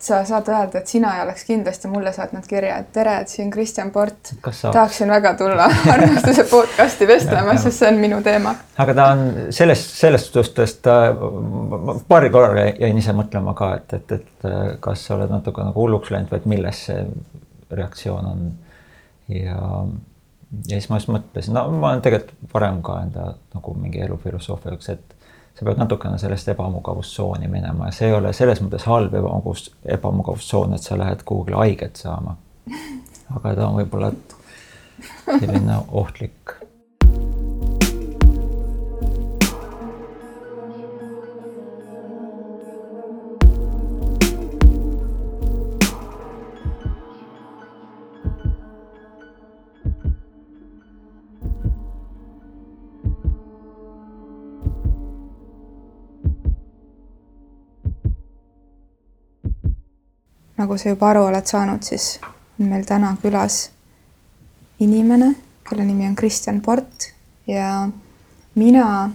sa saad öelda, et sina ei oleks kindlasti mulle saatnud kirja, et tere, et siin Kristjan Port. Tahaksin väga tulla armastuse podcast'i vestlema, sest see on minu teema. aga ta on sellest, sellest suhtest äh,, paari korra jäin ise mõtlema ka, et, et, et kas sa oled natuke nagu hulluks läinud või et milles see reaktsioon on. ja, ja siis ma just mõtlesin, no ma olen tegelikult varem ka enda nagu mingi elufilosoofiaks, et sa pead natukene sellest ebamugavustsooni minema ja see ei ole selles mõttes halb ebamugavus, ebamugavustsoon, et sa lähed kuhugile haiget saama. aga ta on võib-olla selline ohtlik nagu sa juba aru oled saanud, siis on meil täna külas inimene, kelle nimi on Kristjan Port ja mina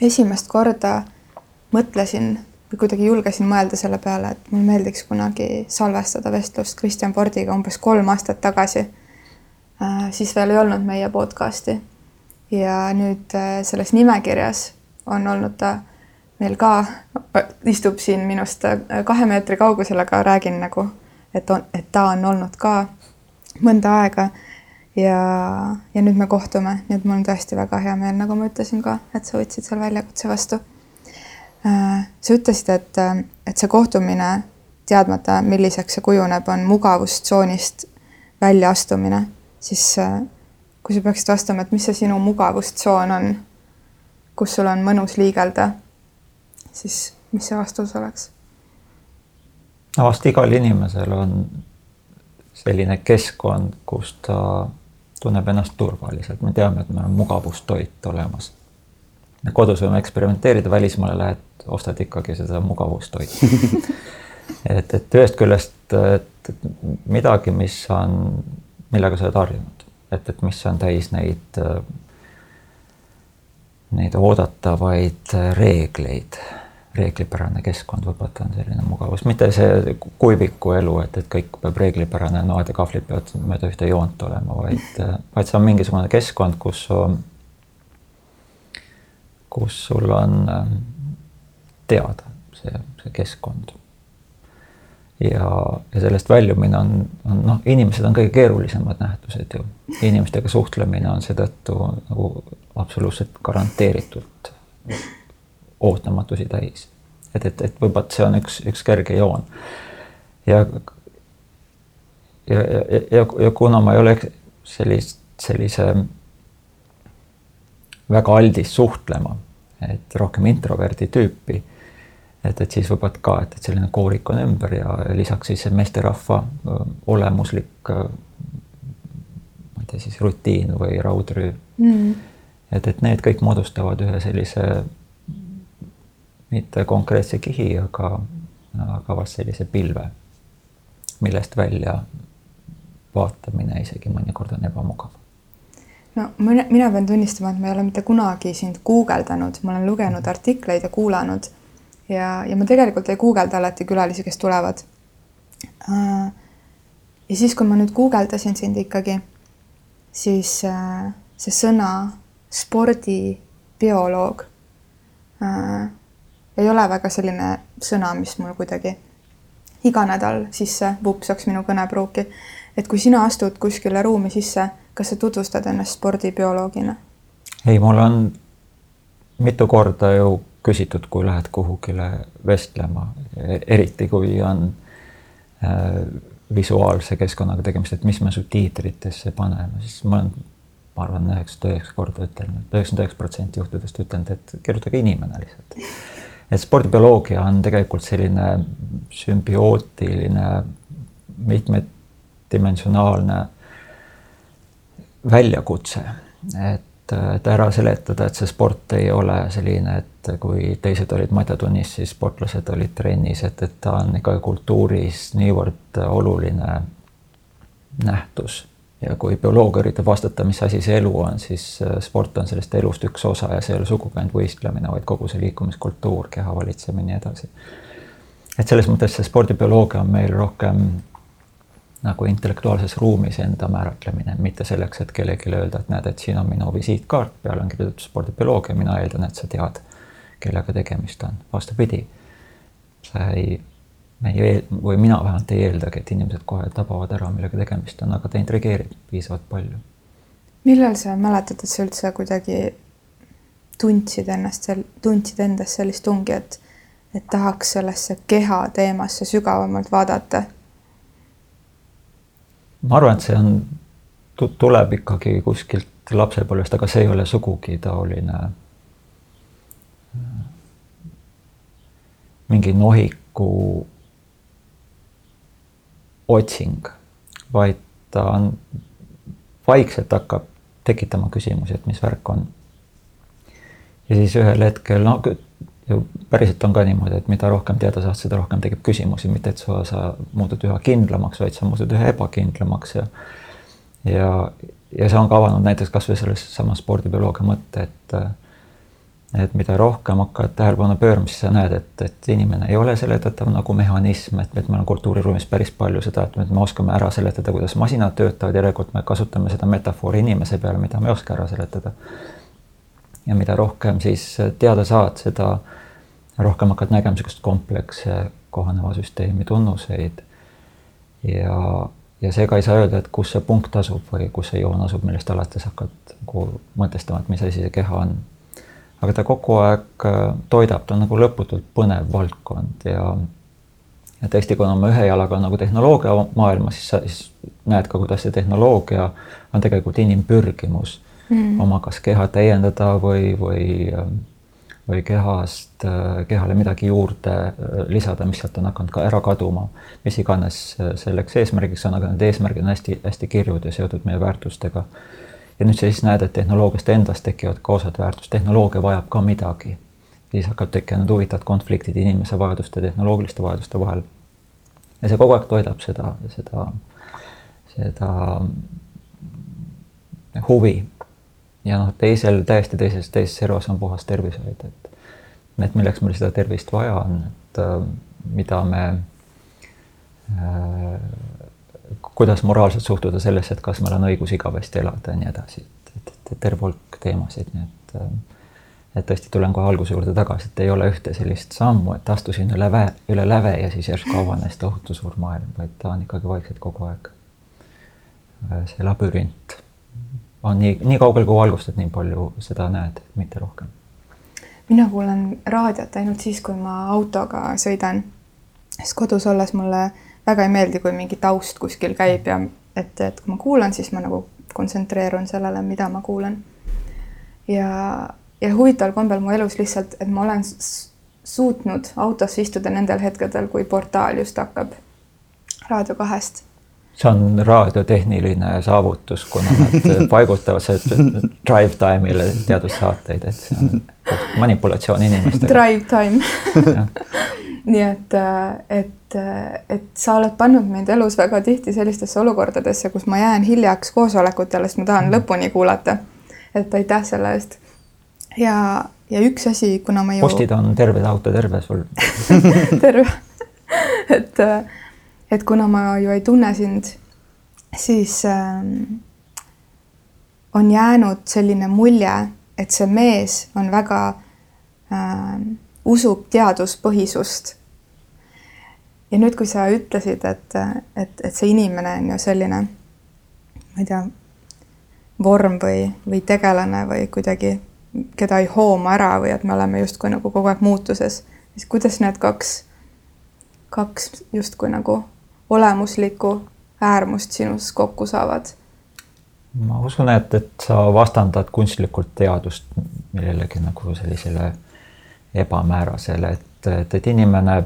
esimest korda mõtlesin või kuidagi julgesin mõelda selle peale, et mul meeldiks kunagi salvestada vestlust Kristjan Pordiga umbes kolm aastat tagasi. siis veel ei olnud meie podcast'i ja nüüd äh, selles nimekirjas on olnud ta meil ka istub siin minust äh, kahe meetri kaugusel, aga räägin nagu, et on, et ta on olnud ka mõnda aega. ja, ja nüüd me kohtume, nii et mul on tõesti väga hea meel, nagu ma ütlesin ka, et sa võtsid selle väljakutse vastu. Äh, sa ütlesid, et, äh, et see kohtumine, teadmata, milliseks see kujuneb, on mugavustsoonist väljaastumine, siis kui sa peaksid vastama, et mis see sinu mugavustsoon on, kus sul on mõnus liigelda siis mis see vastus oleks? no vast igal inimesel on selline keskkond, kus ta tunneb ennast turvaliselt, me teame, et meil on mugavustoit olemas. me kodus võime eksperimenteerida, välismaale lähed, ostad ikkagi seda mugavustoitu et, et ühest küljest, et midagi, mis on, millega sa oled harjunud, et, et mis on täis neid, neid oodatavaid reegleid reeglipärane keskkond võib-olla on selline mugavus, mitte see kuiviku elu, et, et kõik peab reeglipärane, noad ja kahvlid peavad mööda ühte joont olema, vaid, vaid see on mingisugune keskkond, kus, kus sul on ähm, teada see, see keskkond. ja, ja sellest väljumine on, on noh, inimesed on kõige keerulisemad nähtused ju. inimestega suhtlemine on seetõttu nagu absoluutselt garanteeritult ootamatusi täis. et, et, et võib-olla see on üks, üks kerge joon. ja, ja, ja, ja, ja kuna ma ei ole sellist, sellise väga aldis suhtlema, et rohkem introverdi tüüpi, et, et siis võib-olla ka, et, et selline koorik on ümber ja lisaks siis see meesterahva olemuslik ma ei tea siis rutiin või raudrüü mm.. et, et need kõik moodustavad ühe sellise mitte konkreetse kihi, aga, aga vast sellise pilve, millest välja vaatamine isegi mõnikord on ebamugav. no mina, mina pean tunnistama, et ma ei ole mitte kunagi sind guugeldanud, ma olen lugenud artikleid ja kuulanud ja, ja ma tegelikult ei guugelda alati külalisi, kes tulevad. Äh, ja siis, kui ma nüüd guugeldasin sind ikkagi, siis äh, see sõna spordibioloog äh, ei ole väga selline sõna, mis mul kuidagi iga nädal sisse vupsaks minu kõnepruuki. et kui sina astud kuskile ruumi sisse, kas sa tutvustad ennast spordibioloogina? ei, mul on mitu korda ju küsitud, kui lähed kuhugile vestlema, eriti kui on äh, visuaalse keskkonnaga tegemist, et mis me subtiitritesse paneme, siis ma olen, ma arvan, üheksakümmend üheksa korda ütelnud, üheksakümmend üheksa protsenti juhtudest ütelnud, et kirjutage inimene lihtsalt et spordibioloogia on tegelikult selline sümbiootiline, mitmedimensionaalne väljakutse, et, et ära seletada, et see sport ei ole selline, et kui teised olid matjatunnis, siis sportlased olid trennis, et, et ta on ikka kultuuris niivõrd oluline nähtus ja kui bioloog üritab vastata, mis asi see elu on, siis äh, sport on sellest elust üks osa ja see ei ole sugugi ainult võistlemine, vaid kogu see liikumiskultuur, keha valitsemine ja nii edasi. et selles mõttes see spordibioloogia on meil rohkem nagu intellektuaalses ruumis enda määratlemine, mitte selleks, et kellelegi öelda, et näed, et siin on minu visiitkaart, peal on kirjutatud spordibioloogia, mina eeldan, et sa tead, kellega tegemist on. vastupidi, sa ei, me ei, või mina vähemalt ei eeldagi, et inimesed kohe tabavad ära, millega tegemist on, aga ta intrigeerib piisavalt palju. millal sa mäletad, et sa üldse kuidagi tundsid ennast, tundsid endas sellist tungi, et, et tahaks sellesse keha teemasse sügavamalt vaadata ma arvan, et see on, tuleb ikkagi kuskilt lapsepõlvest, aga see ei ole sugugi taoline mingi nohiku otsing, vaid ta on, vaikselt hakkab tekitama küsimusi, et mis värk on. ja siis ühel hetkel, no ju päriselt on ka niimoodi, et mida rohkem teada saad, seda rohkem tekib küsimusi, mitte et sa, sa muutud üha kindlamaks, vaid sa muutud üha ebakindlamaks ja ja, ja see on ka avanud näiteks kasvõi selles samas spordibioloogia mõtte, et et mida rohkem hakkad tähelepanu pöörama, siis sa näed, et, et inimene ei ole seletatav nagu mehhanism, et, et meil on kultuuriruumis päris palju seda, et me oskame ära seletada, kuidas masinad töötavad, järelikult me kasutame seda metafoori inimese peale, mida me ei oska ära seletada ja mida rohkem siis teada saad, seda rohkem hakkad nägema niisugust kompleksse kohaneva süsteemi tunnuseid. ja, ja seega ei saa öelda, et kus see punkt asub või kus see joon asub, millest alates hakkad nagu mõtestama, et mis asi see keha on. Aga ta kogu aeg äh, toidab, ta on nagu lõputult põnev valdkond ja ja tõesti, kuna ma ühe jalaga nagu tehnoloogia maailmas, siis sa siis näed ka, kuidas see tehnoloogia on tegelikult inimpürgimus mm. oma kas keha täiendada või, või, või kehast, kehale midagi juurde lisada, mis sealt on hakanud ka ära kaduma. mis iganes selleks eesmärgiks on, aga need eesmärgid on hästi-hästi kirjud ja seotud meie väärtustega. Ja nüüd sa siis näed, et tehnoloogiast endast tekivad ka osad väärtust, tehnoloogia vajab ka midagi. siis hakkab tekkima need huvitavad konfliktid inimese vajaduste, tehnoloogiliste vajaduste vahel. ja see kogu aeg toidab seda, seda, seda huvi ja noh, teisel täiesti teises, teises servas on puhas tervishoid, et et milleks meil seda tervist vaja on, et äh, mida me äh,, kuidas moraalselt suhtuda sellesse, et kas meil on õigus igavesti elada ja nii edasi, et, et, et terve hulk teemasid, nii et äh, et tõesti tulen kohe alguse juurde tagasi, et ei ole ühte sellist sammu, et astusin üle väe, üle läve ja siis järsku avanes tohutu suur maailm, vaid ta on ikkagi vaikselt kogu aeg äh, see labürint on nii, nii kaugel kui valgustad, nii palju seda näed, mitte rohkem. mina kuulan raadiot ainult siis, kui ma autoga sõidan. sest kodus olles mulle väga ei meeldi, kui mingi taust kuskil käib ja et, et kui ma kuulan, siis ma nagu kontsentreerun sellele, mida ma kuulan. ja, ja huvitaval kombel mu elus lihtsalt, et ma olen suutnud autosse istuda nendel hetkedel, kui portaal just hakkab Raadio kahest see on raadiotehniline saavutus, kuna nad paigutavad see drive time'ile teadussaateid, et see on manipulatsioon inimestega. Drive time nii et, et, et sa oled pannud mind elus väga tihti sellistesse olukordadesse, kus ma jään hiljaks koosolekutele, sest ma tahan mm. lõpuni kuulata. et aitäh selle eest. ja, ja üks asi, kuna ma ju. postid on terved, auto terve sul terve et et kuna ma ju ei tunne sind, siis äh, on jäänud selline mulje, et see mees on väga äh,, usub teaduspõhisust. ja nüüd, kui sa ütlesid, et, et, et see inimene on ju selline, ma ei tea, vorm või, või tegelane või kuidagi, keda ei hooma ära või et me oleme justkui nagu kogu aeg muutuses, siis kuidas need kaks, kaks justkui nagu olemuslikku äärmust sinus kokku saavad? ma usun, et, et sa vastandad kunstlikult teadust millelegi nagu sellisele ebamäärasele, et, et, et inimene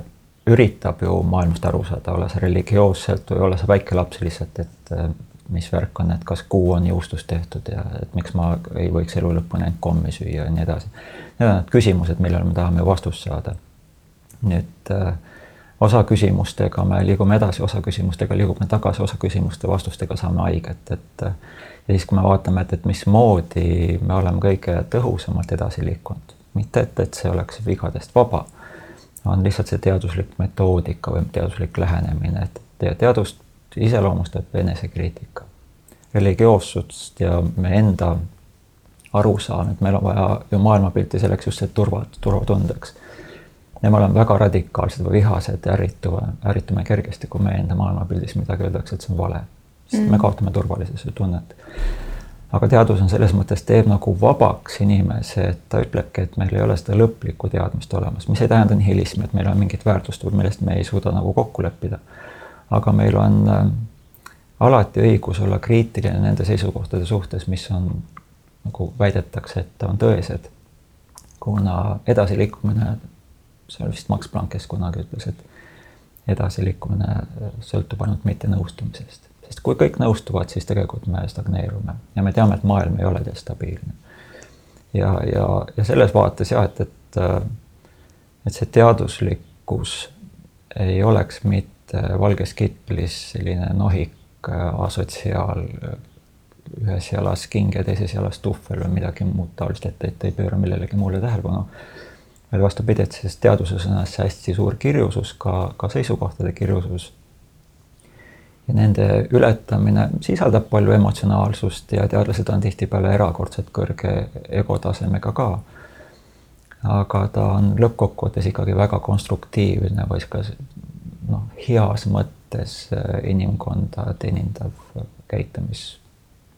üritab ju maailmast aru saada, ole sa religioosselt või ole sa väike laps lihtsalt, et mis värk on, et kas kuu on juustust tehtud ja et miks ma ei võiks elu lõpuni ainult kommi süüa ja nii edasi. Need on need küsimused, millele me tahame vastust saada. nüüd äh, osa küsimustega me liigume edasi, osa küsimustega liigume tagasi, osa küsimuste vastustega saame haiget, et ja siis, kui me vaatame, et, et mismoodi me oleme kõige tõhusamalt edasi liikunud, mitte et, et see oleks vigadest vaba, on lihtsalt see teaduslik metoodika või teaduslik lähenemine, et teadust iseloomustab enesekriitika, religioossust ja me enda arusaam, et meil on vaja ju maailmapilti selleks just see turva, turvatundeks. ja me oleme väga radikaalsed või vihased ja ärritume, ärritume kergesti, kui meie enda maailmapildis midagi öeldakse, et see on vale. sest mm. me kaotame turvalisuse tunnet. Aga teadus on selles mõttes, teeb nagu vabaks inimese, et ta ütlebki, et meil ei ole seda lõplikku teadmist olemas, mis ei tähenda nihilismi, et meil on mingit väärtust, millest me ei suuda nagu kokku leppida. aga meil on äh, alati õigus olla kriitiline nende seisukohtade suhtes, mis on nagu väidetakse, et on tõesed. kuna edasiliikumine, see oli vist Max Planck, kes kunagi ütles, et edasiliikumine sõltub ainult mittenõustumisest, sest kui kõik nõustuvad, siis tegelikult me stagneerume ja me teame, et maailm ei ole stabiilne. ja, ja, ja selles vaates jah, et, et, et see teaduslikkus ei oleks mitte valges kitlis selline nohik asotsiaal ühes jalas king ja teises jalas tuhvel või midagi muud taolist, et, et ei pööra millelegi muule tähelepanu. vaid vastupidi, et selles teaduses on hästi suur kirjusus, ka, ka seisukohtade kirjusus. Ja nende ületamine sisaldab palju emotsionaalsust ja teadlased on tihtipeale erakordselt kõrge egotasemega ka. aga ta on lõppkokkuvõttes ikkagi väga konstruktiivne või ka noh, heas mõttes inimkonda teenindav käitumis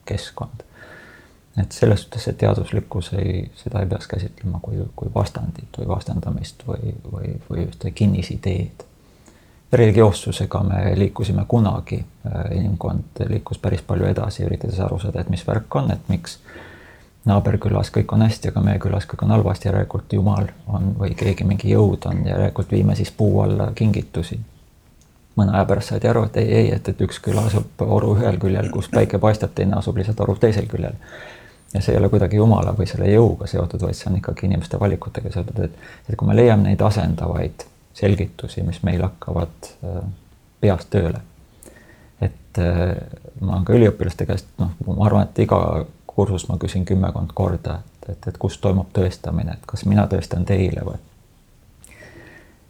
keskkond. et selles suhtes see teaduslikkus ei, seda ei peaks käsitlema kui, kui vastandit või vastandamist või, või, või ühte kinnisideed. Religioossusega me liikusime kunagi, inimkond liikus päris palju edasi, üritades aru saada, et mis värk on, et miks naaberkülas kõik on hästi, aga meie külas kõik on halvasti, järelikult Jumal on või keegi, mingi jõud on, järelikult viime siis puu alla kingitusi mõne aja pärast saadi aru, et ei, ei, et, et üks küla asub oru ühel küljel, kus päike paistab, teine asub lihtsalt oru teisel küljel. ja see ei ole kuidagi jumala või selle jõuga seotud, vaid see on ikkagi inimeste valikutega seotud, et, et kui me leiame neid asendavaid selgitusi, mis meil hakkavad äh, peas tööle. et äh, ma olen ka üliõpilaste käest, noh, ma arvan, et iga kursus ma küsin kümmekond korda, et, et, et kus toimub tõestamine, et kas mina tõestan teile või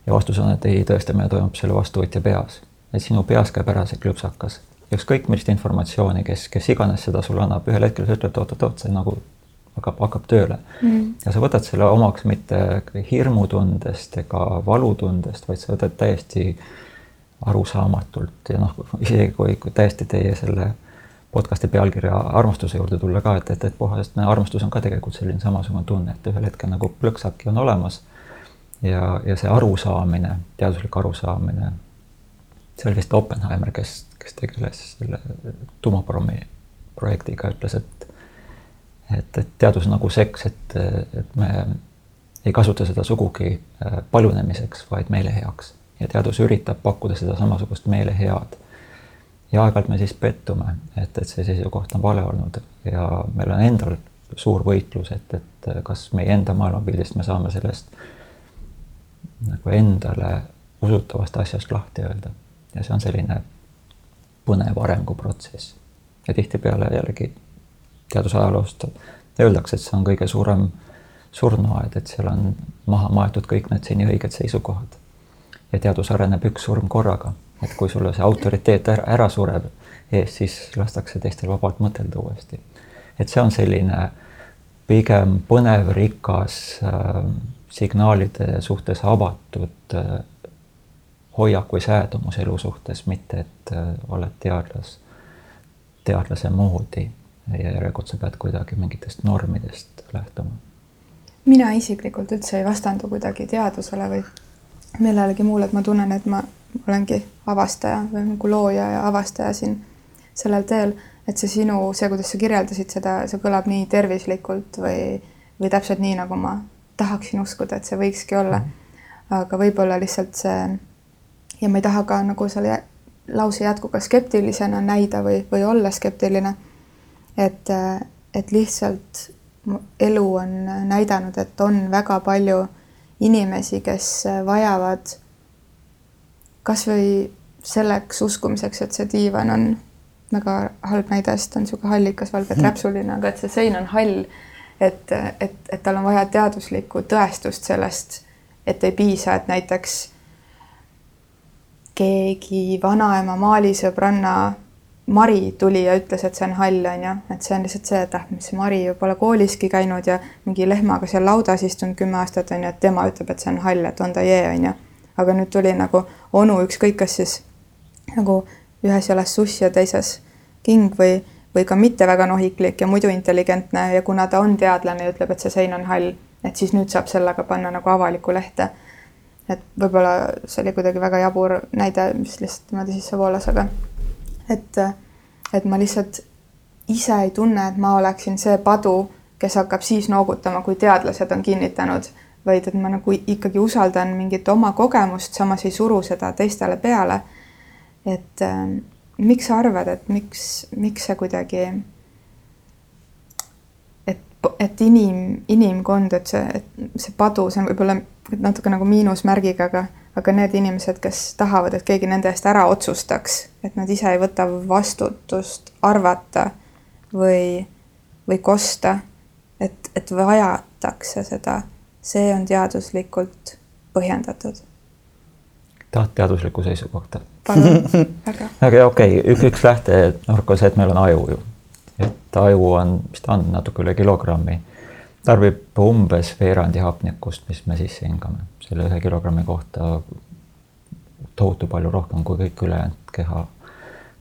ja vastus on, et ei, tõestamine toimub selle vastuvõtja peas. et sinu peas käib ära see klõpsakas. ükskõik millist informatsiooni, kes, kes iganes seda sulle annab, ühel hetkel sa ütled oot-oot-oot, see nagu hakkab, hakkab tööle. Mm.. ja sa võtad selle omaks mitte hirmutundest ega valutundest, vaid sa võtad täiesti arusaamatult ja noh, isegi kui, kui täiesti teie selle podcast'i pealkirja armastuse juurde tulla ka, et, et, et puhas armastus on ka tegelikult selline samasugune tunne, et ühel hetkel nagu plõksaki on olemas. Ja, ja see arusaamine, teaduslik arusaamine, see oli vist Oppenheimer, kes, kes tegeles selle tuumaprogrammi projektiga, ütles, et et, et teadus nagu seks, et, et me ei kasuta seda sugugi äh, paljunemiseks, vaid meele heaks. ja teadus üritab pakkuda seda samasugust meele head. ja aeg-ajalt me siis pettume, et, et see seisukoht on vale olnud ja meil on endal suur võitlus, et, et kas meie enda maailmapildist me saame sellest äh, nagu endale usutavast asjast lahti öelda. ja see on selline põnev arenguprotsess. ja tihtipeale jällegi teadusajaloost öeldakse, et see on kõige suurem surnuaed, et seal on maha maetud kõik need seni õiged seisukohad. ja teadus areneb üks surm korraga, et kui sulle see autoriteet ära, ära sureb ees, siis lastakse teistel vabalt mõtelda uuesti. et see on selline pigem põnev, rikas äh, signaalide suhtes avatud äh, hoiak või säädumus elu suhtes, mitte et äh, oled teadlas, teadlase moodi ja järelikult sa pead kuidagi mingitest normidest lähtuma. mina isiklikult üldse ei vastandu kuidagi teadusele või millelegi muule, et ma tunnen, et ma olengi avastaja või nagu looja ja avastaja siin sellel teel, et see sinu, see, kuidas sa kirjeldasid seda, see kõlab nii tervislikult või, või täpselt nii, nagu ma tahaksin uskuda, et see võikski olla. Mhm. aga võib-olla lihtsalt see ja ma ei taha ka nagu selle lause jätkuga skeptilisena näida või, või olla skeptiline. Et, et lihtsalt elu on näidanud, et on väga palju inimesi, kes vajavad kasvõi selleks uskumiseks, et see diivan on väga halb näide, sest on niisugune hallikas valge mhm. träpsuline, aga et see sein on hall et, et, et tal on vaja teaduslikku tõestust sellest, et ei piisa, et näiteks keegi vanaema maalisõbranna Mari tuli ja ütles, et see on hall, on ju, et see on lihtsalt see, et ah, mis Mari ju pole kooliski käinud ja mingi lehmaga seal laudas istunud kümme aastat, on ju, et tema ütleb, et see on hall, et on ta jee, on ju. aga nüüd tuli nagu onu, ükskõik, kas siis nagu ühes jalas suss ja teises king või, või ka mitte väga nohiklik ja muidu intelligentne ja kuna ta on teadlane ja ütleb, et see sein on hall, et siis nüüd saab sellega panna nagu avalikku lehte. et võib-olla see oli kuidagi väga jabur näide, mis lihtsalt niimoodi sisse voolas, aga et, et ma lihtsalt ise ei tunne, et ma oleksin see padu, kes hakkab siis noogutama, kui teadlased on kinnitanud, vaid et ma nagu ikkagi usaldan mingit oma kogemust, samas ei suru seda teistele peale. et äh, miks sa arvad, et miks, miks see kuidagi, et, et inim, inimkond, et see, see padu, see on võib-olla natuke nagu miinusmärgiga, aga aga need inimesed, kes tahavad, et keegi nende eest ära otsustaks, et nad ise ei võta vastutust arvata või, või kosta, et, et vajatakse seda, see on teaduslikult põhjendatud. tahad teaduslikku seisukohta? palun, väga. aga okei okay,, üks, üks lähtenurk on see, et meil on aju ju. et aju on, mis ta on, natuke üle kilogrammi tarbib umbes veerandi hapnikust, mis me sisse hingame, selle ühe kilogrammi kohta tohutu palju rohkem kui kõik ülejäänud keha,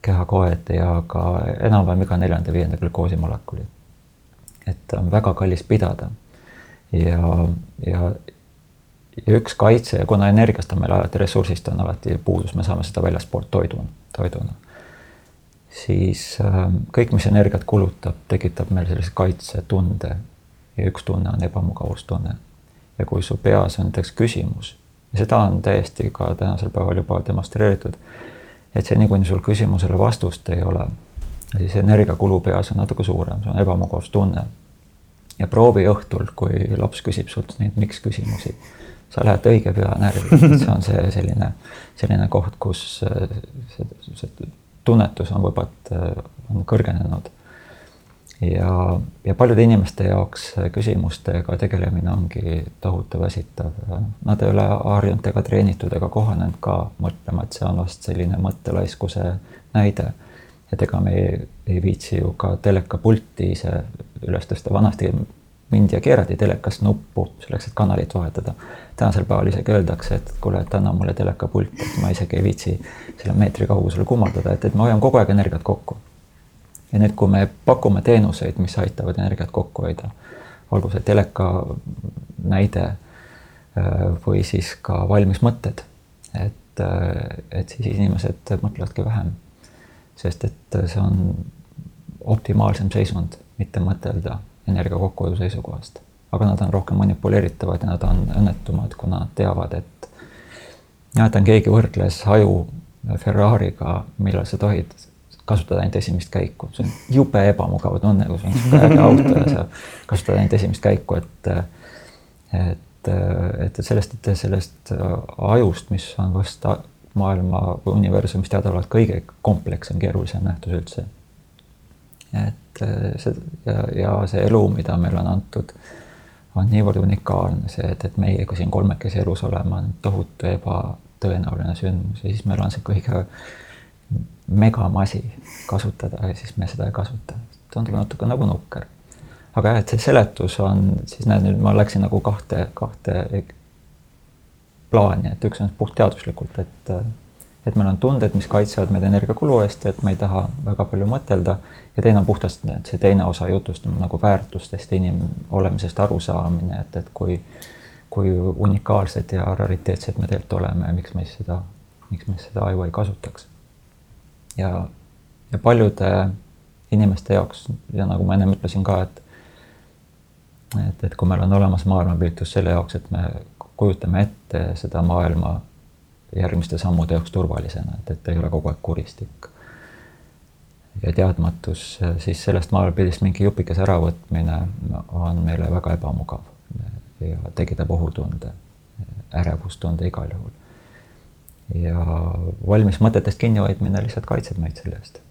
kehakoed ja ka enam-vähem iga neljanda-viienda glükoosimolekuli. et on väga kallis pidada. ja, ja, ja üks kaitse ja kuna energiast on meil alati, ressursist on alati puudus, me saame seda väljastpoolt toiduna, toiduna, siis äh, kõik, mis energiat kulutab, tekitab meil sellise kaitsetunde ja üks tunne on ebamugavustunne. ja kui su peas on näiteks küsimus seda on täiesti ka tänasel päeval juba demonstreeritud, et see niikuinii sul küsimusele vastust ei ole, siis energiakulu peas on natuke suurem, see on ebamugavustunne. ja proovi õhtul, kui laps küsib sult neid miks küsimusi, sa lähed õige pea närvi, see on see selline, selline koht, kus see, see tunnetus on võib-olla, on kõrgenenud ja, ja paljude inimeste jaoks küsimustega tegelemine ongi tohutu väsitav. Nad ei ole harjunud ega treenitud ega kohanenud ka mõtlema, et see on vast selline mõttelaiskuse näide. et ega me ei, ei viitsi ju ka telekapulti ise üles tõsta, vanasti mindi ja keerati telekast nuppu selleks, et kanalit vahetada. tänasel päeval isegi öeldakse, et kuule, et anna mulle telekapult, et ma isegi ei viitsi selle meetri kaugusele kummardada, et, et ma hoian kogu aeg energiat kokku ja nüüd, kui me pakume teenuseid, mis aitavad energiat kokku hoida, olgu see teleka näide äh, või siis ka valmis mõtted, et, äh, et siis inimesed mõtlevadki vähem. sest et see on optimaalsem seisund, mitte mõtelda energia kokkuhoiu seisukohast. aga nad on rohkem manipuleeritavad ja nad on õnnetumad, kuna nad teavad, et mäletan, keegi võrdles aju Ferrari'ga, millal sa tohid kasutada ainult esimest käiku, see on jube ebamugav tunne, kui sul on niisugune äge auto ja sa kasutad ainult esimest käiku, et et, et sellest, et sellest ajust, mis on vast maailma või universumis teadaolevalt kõige komplekssem, keerulisem nähtus üldse. et see ja, ja see elu, mida meile on antud, on niivõrd unikaalne, see, et, et meiega siin kolmekesi elus olema on tohutu ebatõenäoline sündmus ja siis meil on see kõige megamasi kasutada ja siis me seda ei kasuta. tundub natuke nagu nukker. aga jah, et see seletus on, siis näed, nüüd ma läksin nagu kahte, kahte plaani, et üks on puhtteaduslikult, et et meil on tunded, mis kaitsevad meid energiakulu eest, et me ei taha väga palju mõtelda ja teine on puhtast see teine osa jutust nagu väärtustest inimolemisest arusaamine, et, et kui kui unikaalsed ja rariteetsed me tegelikult oleme ja miks me seda, miks me seda aju ei kasutaks ja, ja paljude inimeste jaoks ja nagu ma ennem ütlesin ka, et et, et kui meil on olemas maailmapilt just selle jaoks, et me kujutame ette seda maailma järgmiste sammude jaoks turvalisena, et, et ei ole kogu aeg kuristik. ja teadmatus, siis sellest maailmapildist mingi jupikese äravõtmine on meile väga ebamugav ja tekitab ohutunde, ärevustunde igal juhul ja valmis mõtetest kinnihoidmine lihtsalt kaitseb meid selle eest.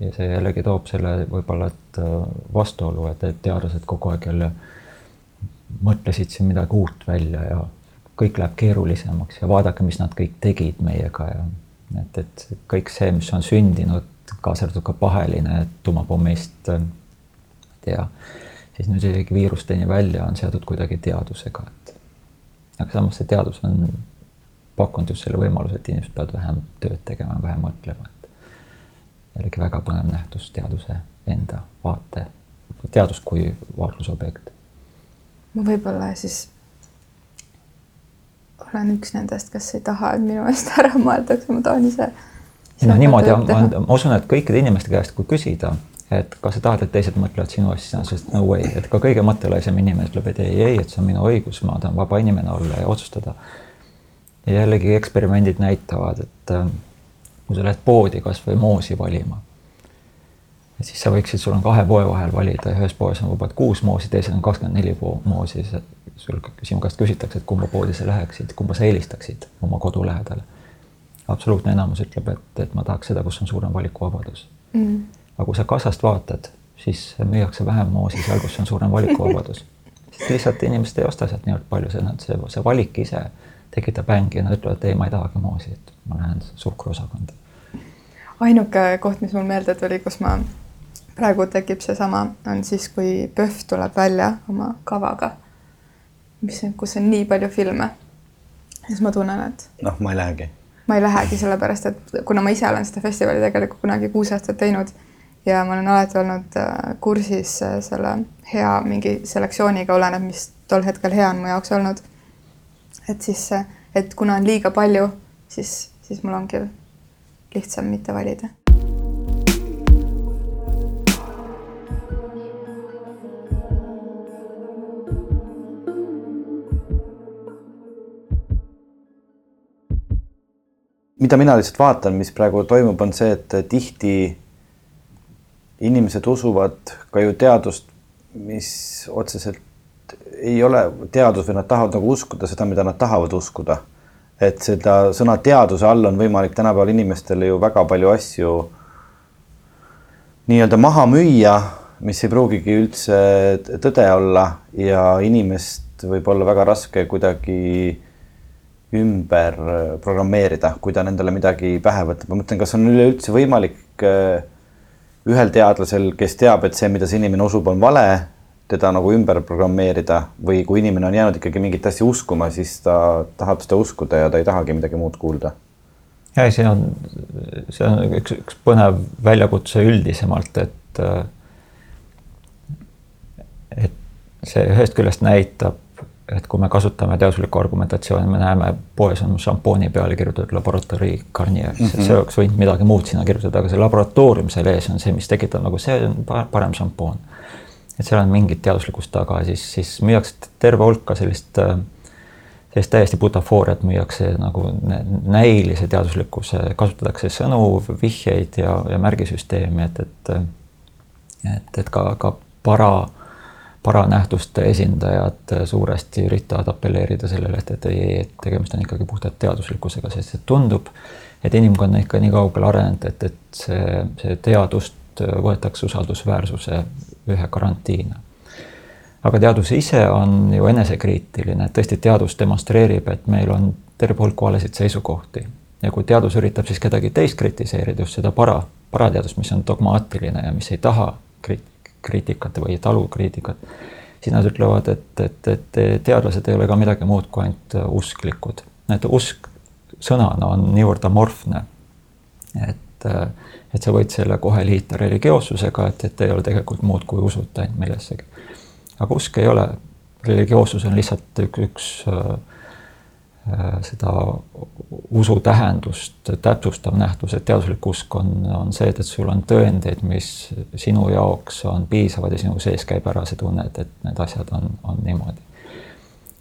ja see jällegi toob selle võib-olla, et äh, vastuolu, et, et teadlased kogu aeg jälle mõtlesid siin midagi uut välja ja kõik läheb keerulisemaks ja vaadake, mis nad kõik tegid meiega ja et, et kõik see, mis on sündinud, kaasa arvatud ka paheline tuumapommist, ma ei tea, siis nüüd isegi viirusteni välja on seotud kuidagi teadusega, et aga samas see teadus on pakkunud just selle võimaluse, et inimesed peavad vähem tööd tegema, vähem mõtlema, et jällegi väga põnev nähtus teaduse enda vaate, teadus kui vaatlusobjekt. ma võib-olla siis olen üks nendest, kes ei taha, et minu eest ära mõeldakse, ma tahan ise. no niimoodi, ma, ma usun, et kõikide inimeste käest, kui küsida, et kas sa tahad, et teised mõtlevad sinu eest, on sellest no way, et ka kõige mõttelaisem inimene ütleb, et ei, ei, et see on minu õigus, ma tahan vaba inimene olla ja otsustada. Ja jällegi eksperimendid näitavad, et äh, kui sa lähed poodi kasvõi moosi valima, siis sa võiksid, sul on kahe poe vahel valida ühes poes on vabalt kuus moosi, teisel on kakskümmend neli moosi, sul, sinu käest küsitakse, et kumba poodi sa läheksid, kumba sa eelistaksid oma kodu lähedal. absoluutne enamus ütleb, et, et ma tahaks seda, kus on suurem valikuvabadus mm.. aga kui sa kassast vaatad, siis müüakse vähem moosi seal, kus on suurem valikuvabadus. lihtsalt inimesed ei osta sealt niivõrd palju, see, see, see valik ise tekitab ängi ja nad ütlevad, et ei, ma ei tahagi moosi, et ma lähen suhkruosakonda. ainuke koht, mis mul meelde tuli, kus ma praegu tekib seesama, on siis, kui PÖFF tuleb välja oma kavaga mis, kus on nii palju filme. siis ma tunnen, et. noh, ma ei lähegi. ma ei lähegi sellepärast, et kuna ma ise olen seda festivali tegelikult kunagi kuus aastat teinud ja ma olen alati olnud äh, kursis äh, selle hea mingi selektsiooniga, oleneb, mis tol hetkel hea on mu jaoks olnud. Et siis, et kuna on liiga palju, siis, siis mul ongi lihtsam mitte valida. Mida mina lihtsalt vaatan, mis praegu toimub, on see, et tihti inimesed usuvad ka ju teadust, mis otseselt ei ole teadus või nad tahavad nagu uskuda seda, mida nad tahavad uskuda. et seda sõna teaduse all on võimalik tänapäeval inimestele ju väga palju asju nii-öelda maha müüa, mis ei pruugigi üldse tõde olla ja inimest võib olla väga raske kuidagi ümber programmeerida, kui ta nendele midagi pähe võtab, ma mõtlen, kas on üleüldse võimalik äh, ühel teadlasel, kes teab, et see, mida see inimene usub, on vale, teda nagu ümber programmeerida või kui inimene on jäänud ikkagi mingit asja uskuma, siis ta tahab seda uskuda ja ta ei tahagi midagi muud kuulda. ja see on, see on üks, üks põnev väljakutse üldisemalt, et et see ühest küljest näitab et kui me kasutame teaduslikku argumentatsiooni, me näeme, poes on šampooni peale kirjutatud laboratorii Garnier mm, -hmm. see oleks võinud midagi muud sinna kirjutada, aga see laboratoorium seal ees on see, mis tekitab nagu see on parem šampoon. Et seal on mingit teaduslikkust taga, siis, siis müüakse terve hulka sellist, sellist täiesti butafooriat müüakse nagu näilise teaduslikkuse, kasutatakse sõnu, vihjeid ja, ja märgisüsteemi, et, et et, et ka, ka para paranähtuste esindajad suuresti üritavad apelleerida sellele, et, et ei, et tegemist on ikkagi puhtalt teaduslikkusega, sest et tundub, et inimkond on ikka nii kaugele arenenud, et, et see, see teadust võetakse usaldusväärsuse ühe garantiina. aga teadus ise on ju enesekriitiline, tõesti teadus demonstreerib, et meil on terve hulk valesid seisukohti ja kui teadus üritab siis kedagi teist kritiseerida, just seda para, parateadust, mis on dogmaatiline ja mis ei taha krit-, kriitikat või talukriitikat, siis nad ütlevad, et, et, et teadlased ei ole ka midagi muud kui ainult usklikud. et usk sõnana on niivõrd amorfne, et, et sa võid selle kohe liita religioossusega, et, et ei ole tegelikult muud kui usute ainult millessegi. aga usk ei ole, religioossus on lihtsalt üks, üks Äh, seda usu tähendust täpsustav nähtus, et teaduslik usk on, on see, et, et sul on tõendeid, mis sinu jaoks on piisavad ja sinu sees käib ära see tunne, et, et need asjad on, on niimoodi.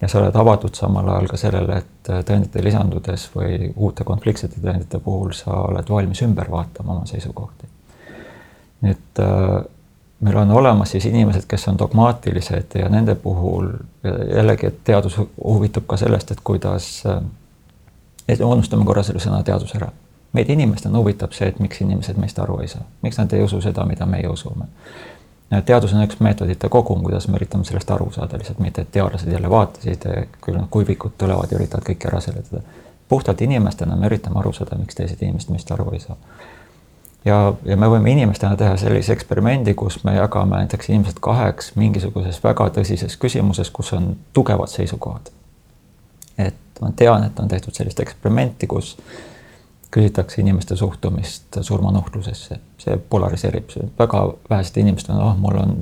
Ja sa oled avatud samal ajal ka sellele, et tõendite lisandudes või uute konfliktsete tõendite puhul sa oled valmis ümber vaatama oma seisukohti. nüüd äh, meil on olemas siis inimesed, kes on dogmaatilised ja nende puhul jällegi, et teadus huvitub ka sellest, et kuidas, et unustame korra selle sõna teadus ära. meid inimestena huvitab see, et miks inimesed meist aru ei saa, miks nad ei usu seda, mida meie usume. Teadus on üks meetodite kogum, kuidas me üritame sellest aru saada, lihtsalt mitte, et teadlased jälle vaatasid, küll nad kuivikud tulevad ja üritavad kõike ära seletada. puhtalt inimestena me üritame aru saada, miks teised inimesed meist aru ei saa. ja, ja me võime inimestena teha sellise eksperimendi, kus me jagame näiteks inimesed kaheks mingisuguses väga tõsises küsimuses, kus on tugevad seisukohad. et ma tean, et on tehtud sellist eksperimenti, kus küsitakse inimeste suhtumist surmanuhtlusesse, see polariseerib, väga vähesed inimesed on, ah, mul on,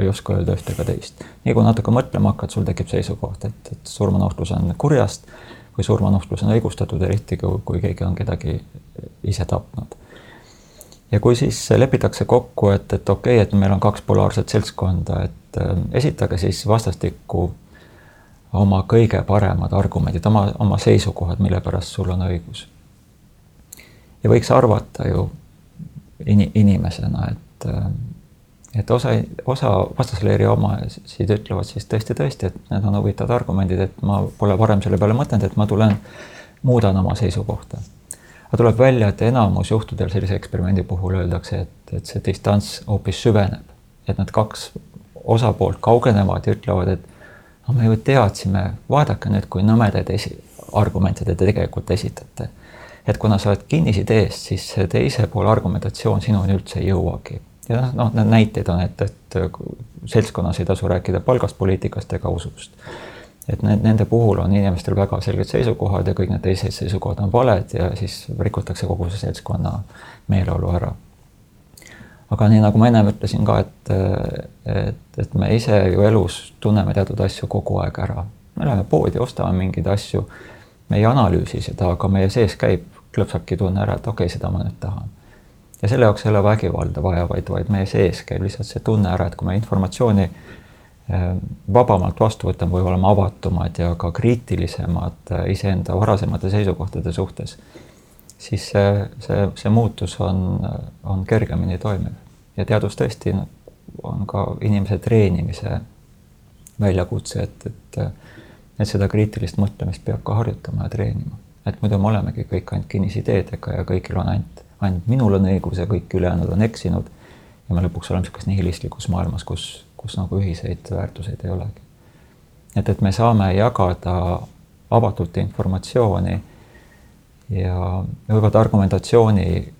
ei oska öelda ühte ega teist. nii kui natuke mõtlema hakkad, sul tekib seisukoht, et, et surmanuhtlus on kurjast või surmanuhtlus on õigustatud, eriti kui, kui keegi on kedagi ise tapnud. ja kui siis lepitakse kokku, et, et okei okay,, et meil on kaks polaarset seltskonda, et äh, esitage siis vastastikku oma kõige paremad argumendid, oma, oma seisukohad, mille pärast sul on õigus ja võiks arvata ju in, inimesena, et, et osa, osa vastasleeri omasid ütlevad siis tõesti, tõesti, et need on huvitavad argumendid, et ma pole varem selle peale mõtelnud, et ma tulen, muudan oma seisukohta. aga tuleb välja, et enamus juhtudel sellise eksperimendi puhul öeldakse, et, et see distants hoopis süveneb, et need kaks osapoolt kaugenevad ja ütlevad, et no me ju teadsime, vaadake nüüd, kui nõmedaid esi-, argumente te tegelikult esitate et kuna sa oled kinnisideest, siis teise poole argumentatsioon sinuni üldse ei jõuagi. ja noh, noh, need näiteid on, et, et seltskonnas ei tasu rääkida palgast, poliitikast ega usust. et need, nende puhul on inimestel väga selged seisukohad ja kõik need teised seisukohad on valed ja siis rikutakse kogu see seltskonna meeleolu ära. aga nii nagu ma ennem ütlesin ka, et, et, et me ise ju elus tunneme teatud asju kogu aeg ära. me läheme poodi, ostame mingeid asju, me ei analüüsi seda, aga meie sees käib klõpsabki tunne ära, et okei okay,, seda ma nüüd tahan. ja selle jaoks ei ole vägivalda vaja, vaid, vaid meie sees käib lihtsalt see tunne ära, et kui me informatsiooni eh, vabamalt vastu võtame, või oleme avatumad ja ka kriitilisemad eh, iseenda varasemate seisukohtade suhtes, siis see, see, see muutus on, on kergemini toimiv. ja teadus tõesti on ka inimese treenimise väljakutse, et, et, et seda kriitilist mõtlemist peab ka harjutama ja treenima et muidu me olemegi kõik ainult kinnisideedega ja kõigil on ainult, ainult minul on õigus ja kõik ülejäänud on eksinud. ja me lõpuks oleme niisuguses nihilistlikus maailmas, kus, kus nagu ühiseid väärtuseid ei olegi. et, et me saame jagada avatult informatsiooni ja võib-olla argumentatsiooni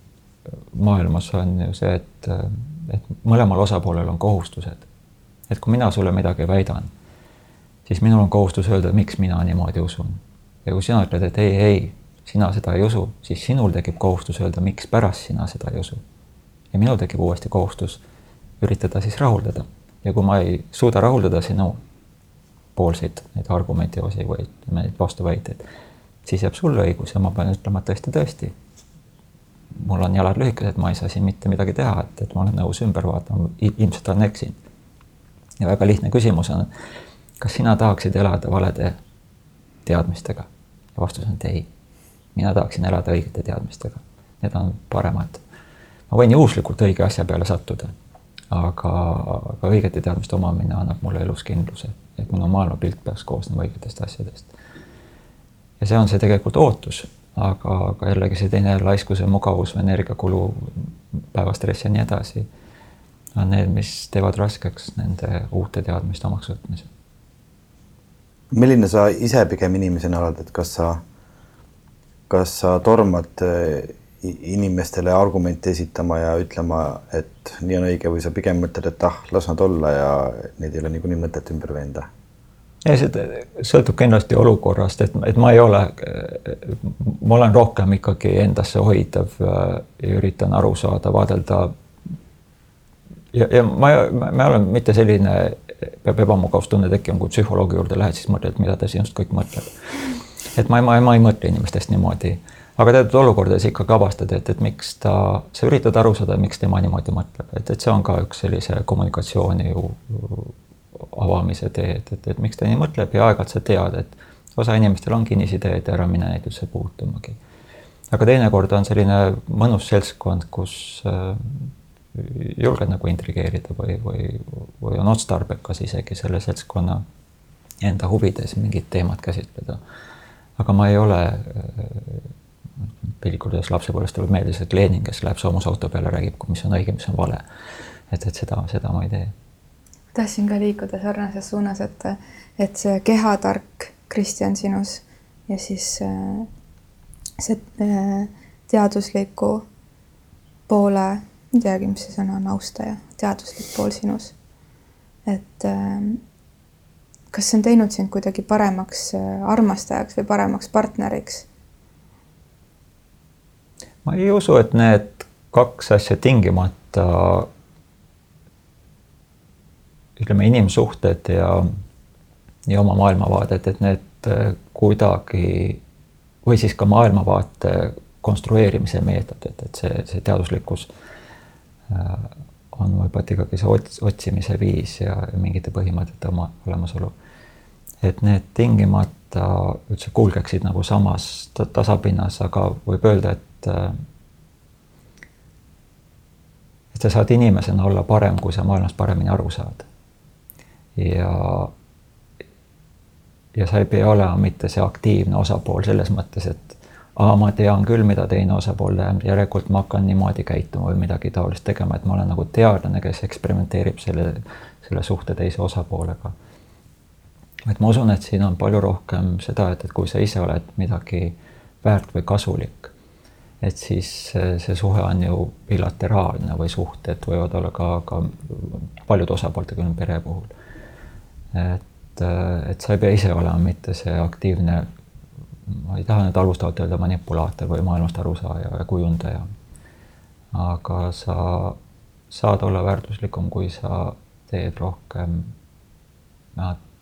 maailmas on ju see, et, et mõlemal osapoolel on kohustused. et kui mina sulle midagi väidan, siis minul on kohustus öelda, miks mina niimoodi usun ja kui sina ütled, et ei, ei, sina seda ei usu, siis sinul tekib kohustus öelda, mikspärast sina seda ei usu. ja minul tekib uuesti kohustus üritada siis rahuldada. ja kui ma ei suuda rahuldada sinu poolseid neid argumente osi või neid vastuväiteid, siis jääb sulle õigus ja ma pean ütlema, et tõesti, tõesti. mul on jalad lühikesed, ma ei saa siin mitte midagi teha, et, et ma olen nõus ümber vaatama, ilmselt olen eksinud. ja väga lihtne küsimus on, kas sina tahaksid elada valede teadmistega ja vastus on, et ei. mina tahaksin elada õigete teadmistega, need on paremad. ma võin juhuslikult õige asja peale sattuda, aga, aga õigete teadmiste omamine annab mulle elus kindluse, et minu maailmapilt peaks koosnema õigetest asjadest. ja see on see tegelikult ootus, aga, aga jällegi see teine laiskuse, mugavus, energiakulu, päevastress ja nii edasi on need, mis teevad raskeks nende uute teadmiste omaks võtmise milline sa ise pigem inimesena oled, et kas sa, kas sa tormad eh, inimestele argumente esitama ja ütlema, et nii on õige või sa pigem mõtled, et ah, las nad olla ja neid ei ole niikuinii mõtet ümber veenda? ei, see sõltub kindlasti olukorrast, et, et ma ei ole, ma olen rohkem ikkagi endasse hoidev ja üritan aru saada, vaadelda. ja, ja ma, ma olen mitte selline peab ebamugavustunne tekkima, kui psühholoogi juurde lähed, siis mõtled, mida ta sinust kõik mõtleb. et ma, ma, ma ei mõtle inimestest niimoodi, aga teatud olukordades ikkagi avastad, et, et miks ta, sa üritad aru saada, miks tema niimoodi mõtleb, et, et see on ka üks sellise kommunikatsiooni ju avamise tee, et, et, et miks ta nii mõtleb ja aeg-ajalt sa tead, et osa inimestel on kinnisideed ära mine neid üldse puutumagi. aga teinekord on selline mõnus seltskond, kus äh, julged nagu intrigeerida või, või, või on otstarbekas isegi selle seltskonna enda huvides mingit teemat käsitleda. aga ma ei ole, piltlikult öeldes lapsepõlvest tuleb meelde see Lenin, kes läheb soomusauto peale, räägib, mis on õige, mis on vale. et, et seda, seda ma ei tee. tahtsin ka liikuda sarnases suunas, et, et see kehatark Kristjan sinus ja siis äh, see äh, teadusliku poole, ei teagi, mis see sõna on, austaja, teaduslik pool sinus. et äh, kas see on teinud sind kuidagi paremaks armastajaks või paremaks partneriks? ma ei usu, et need kaks asja tingimata ütleme, inimsuhted ja, ja oma maailmavaadet, et need kuidagi või siis ka maailmavaate konstrueerimise meetod, et, et see, see teaduslikkus äh, on võib-olla ikkagi see ots, otsimise viis ja, ja mingite põhimõtete oma olemasolu. et need tingimata üldse kulgeksid nagu samas tasapinnas, aga võib öelda, et äh, et sa saad inimesena olla parem, kui sa maailmast paremini aru saad. ja ja sa ei pea olema mitte see aktiivne osapool selles mõttes, et aa, ma tean küll, mida teine osapool teeb, järelikult ma hakkan niimoodi käituma või midagi taolist tegema, et ma olen nagu teadlane, kes eksperimenteerib selle, selle suhte teise osapoolega. et ma usun, et siin on palju rohkem seda, et, et kui sa ise oled midagi väärt või kasulik, et siis see suhe on ju bilateraalne või suhted võivad olla ka, ka paljude osapooltega pere puhul. et et sa ei pea ise olema mitte see aktiivne, ma ei taha nüüd halvustavalt öelda manipulaator või maailmast arusaaja ja kujundaja. aga sa saad olla väärtuslikum, kui sa teed rohkem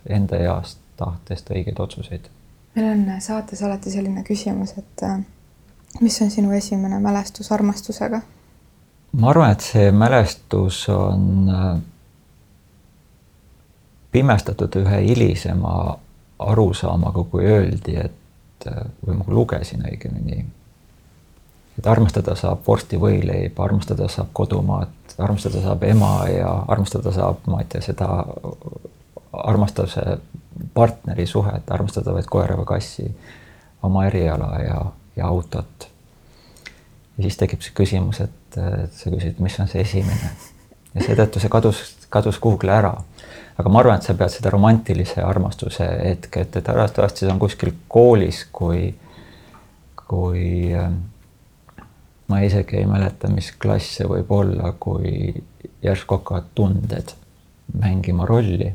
enda heast tahtest õigeid otsuseid. meil on saates alati selline küsimus, et äh, mis on sinu esimene mälestus armastusega? ma arvan, et see mälestus on äh, pimestatud ühe hilisema arusaamaga, kui öeldi, et või ma lugesin õigemini, et armastada saab vorstivõileiba, armastada saab kodumaad, armastada saab ema ja armastada saab, ma ei tea, seda armastuse partneri suhet, armastada võid koera või kassi, oma eriala ja, ja autot. ja siis tekib see küsimus, et sa küsid, mis on see esimene ja seetõttu see kadus, kadus kuhugile ära aga ma arvan, et sa pead seda romantilise armastuse hetke, et, et arvatavasti see on kuskil koolis, kui, kui äh, ma isegi ei mäleta, mis klass see võib olla, kui järsku hakkavad tunded mängima rolli.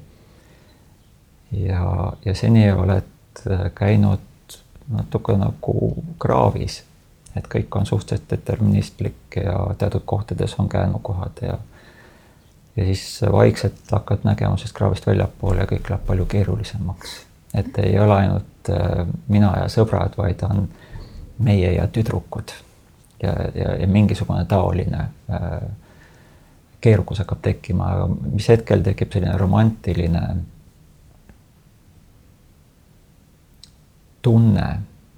ja, ja seni oled äh, käinud natuke nagu kraavis, et kõik on suhteliselt deterministlik ja teatud kohtades on käänukohad ja ja siis vaikselt hakkad nägema sellest kraavist väljapoole ja kõik läheb palju keerulisemaks. et ei ole ainult äh, mina ja sõbrad, vaid on meie ja tüdrukud ja, ja, ja mingisugune taoline äh, keerukus hakkab tekkima, mis hetkel tekib selline romantiline tunne,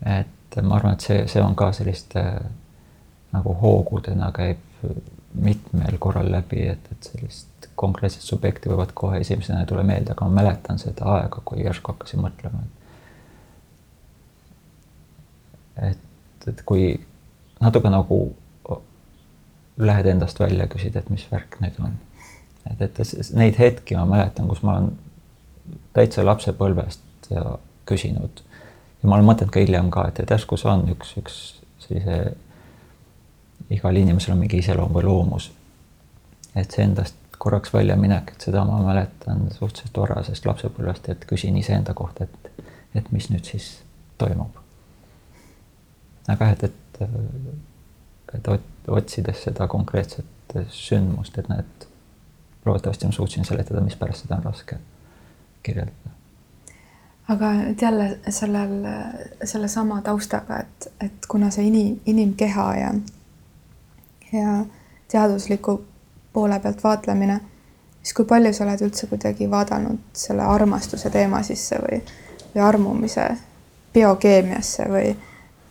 et ma arvan, et see, see on ka selliste nagu hoogudena käib mitmel korral läbi, et, et sellist konkreetset subjekti võivad kohe esimesena ei tule meelde, aga ma mäletan seda aega, kui järsku hakkasin mõtlema, et et, et kui natuke nagu lähed endast välja, küsid, et mis värk nüüd on. et, et neid hetki ma mäletan, kus ma olen täitsa lapsepõlvest küsinud ja ma olen mõtelnud ka hiljem ka, et, et järsku see on üks, üks sellise, igal inimesel on mingi iseloom või loomus. et see endast korraks väljaminek, et seda ma mäletan suhteliselt varasest lapsepõlvest, et küsin iseenda kohta, et, et mis nüüd siis toimub. aga et, et, et otsides seda konkreetset sündmust, et näed, loodetavasti ma suutsin seletada, mispärast seda on raske kirjeldada. aga et jälle sellel, sellesama taustaga, et, et kuna see inim, inimkeha ja, ja teadusliku poole pealt vaatlemine, siis kui palju sa oled üldse kuidagi vaadanud selle armastuse teema sisse või, või armumise biokeemiasse või,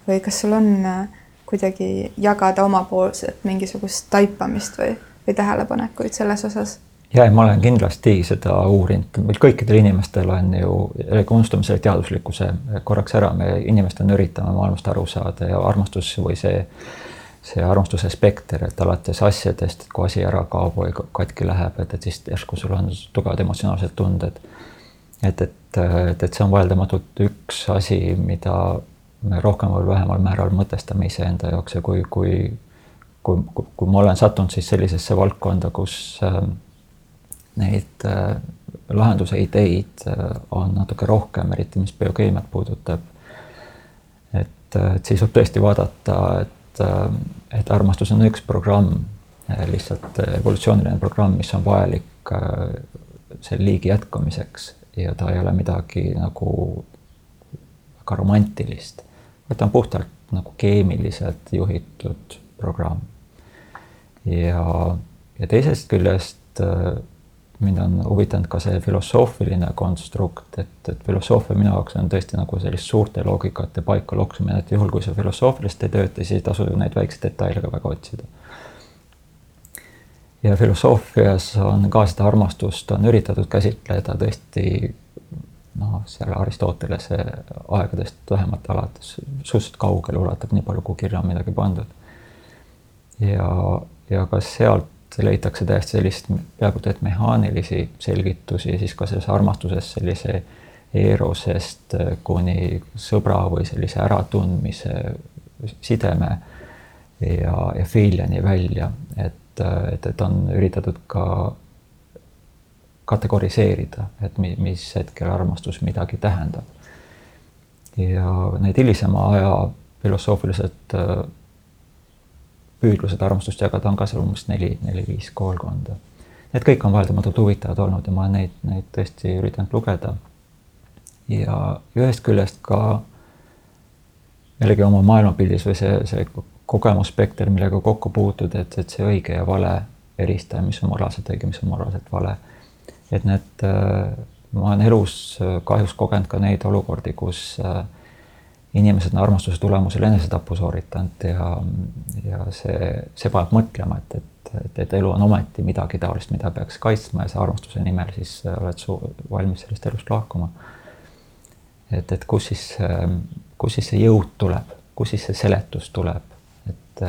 või kas sul on äh, kuidagi jagada omapoolset mingisugust taipamist või, või tähelepanekuid selles osas? ja, ja ma olen kindlasti seda uurinud, meil kõikidel inimestel on ju, unustame selle teaduslikkuse korraks ära, me inimestena üritame maailmast aru saada ja armastus või see see armastuse spekter, et alates asjadest, kui asi ära kaob või katki läheb, et, et siis järsku sul on tugevad emotsionaalsed tunded. et, et, et, et see on vaieldamatult üks asi, mida me rohkemal või vähemal määral mõtestame iseenda jaoks ja kui, kui, kui, kui, kui ma olen sattunud siis sellisesse valdkonda, kus äh, neid äh, lahenduse ideid äh, on natuke rohkem, eriti mis biokeemiat puudutab. et, äh, et siis võib tõesti vaadata, et et, äh, et armastus on üks programm, äh, lihtsalt evolutsiooniline programm, mis on vajalik äh, selle liigi jätkamiseks ja ta ei ole midagi nagu väga romantilist, vaid ta on puhtalt nagu keemiliselt juhitud programm. ja, ja teisest küljest mind on huvitanud ka see filosoofiline konstrukt, et, et filosoofia minu jaoks on tõesti nagu sellist suurte loogikate paika loksumine, et juhul, kui sa filosoofiliselt ei tööta, siis ei tasu neid väikseid detaile ka väga otsida. ja filosoofias on ka seda armastust on üritatud käsitleda tõesti noh, seal Aristotelese aegadest vähemalt alates suhteliselt kaugele ulatab, nii palju kui kirja on midagi pandud. ja, ja ka sealt leitakse täiesti sellist peaaegu et mehaanilisi selgitusi siis ka selles armastuses sellise erosest kuni sõbra või sellise äratundmise sideme ja, ja filiani välja, et, et, et on üritatud ka kategoriseerida, et mi, mis hetkel armastus midagi tähendab. ja need hilisema aja filosoofilised püüdlused armastust jagada on ka seal umbes neli, neli-viis koolkonda. Need kõik on vaieldamatult huvitavad olnud ja ma neid, neid tõesti üritanud lugeda. ja ühest küljest ka jällegi oma maailmapildis või see, see kogemusspekter, millega kokku puutud, et, et see õige ja vale eristaja, mis on moraalselt õige, mis on moraalselt vale. et need, ma olen elus kahjuks kogenud ka neid olukordi, kus äh, inimesed on armastuse tulemusel enesetapu sooritanud ja, ja see, see paneb mõtlema, et, et, et, et elu on ometi midagi taolist, mida peaks kaitsma ja sa armastuse nimel siis oled su valmis sellest elust lahkuma. et, et kus siis, kus siis see jõud tuleb, kus siis see seletus tuleb, et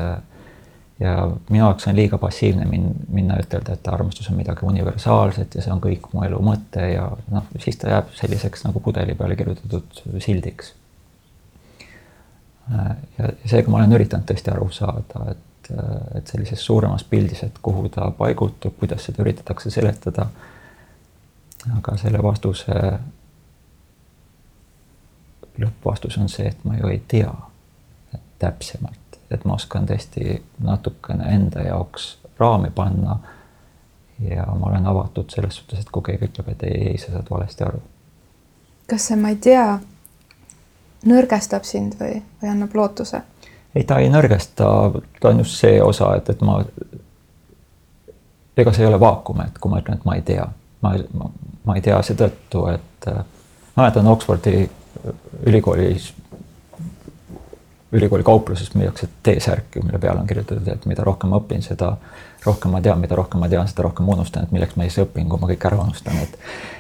ja minu jaoks on liiga passiivne min-, minna ütelda, et armastus on midagi universaalset ja see on kõik mu elu mõte ja noh, siis ta jääb selliseks nagu pudeli peale kirjutatud sildiks Äh, ja seega ma olen üritanud tõesti aru saada, et, äh, et sellises suuremas pildis, et kuhu ta paigutub, kuidas seda üritatakse seletada. aga selle vastuse lõppvastus on see, et ma ju ei tea täpsemalt, et ma oskan tõesti natukene enda jaoks raami panna. ja ma olen avatud selles suhtes, et kui keegi ütleb, et ei, ei, sa saad valesti aru. kas see, ma ei tea nõrgestab sind või, või annab lootuse? ei, ta ei nõrgesta, ta on just see osa, et, et ma, ega see ei ole vaakum, et kui ma ütlen, et ma ei tea, ma, ma, ma ei tea seetõttu, et äh, ma mäletan Oxfordi ülikoolis, ülikooli kaupluses müüakse T-särki, mille peale on kirjutatud, et mida rohkem ma õpin, seda rohkem ma tean, mida rohkem ma tean, seda rohkem unustan, et milleks ma siis õpin, kui ma kõik ära unustan, et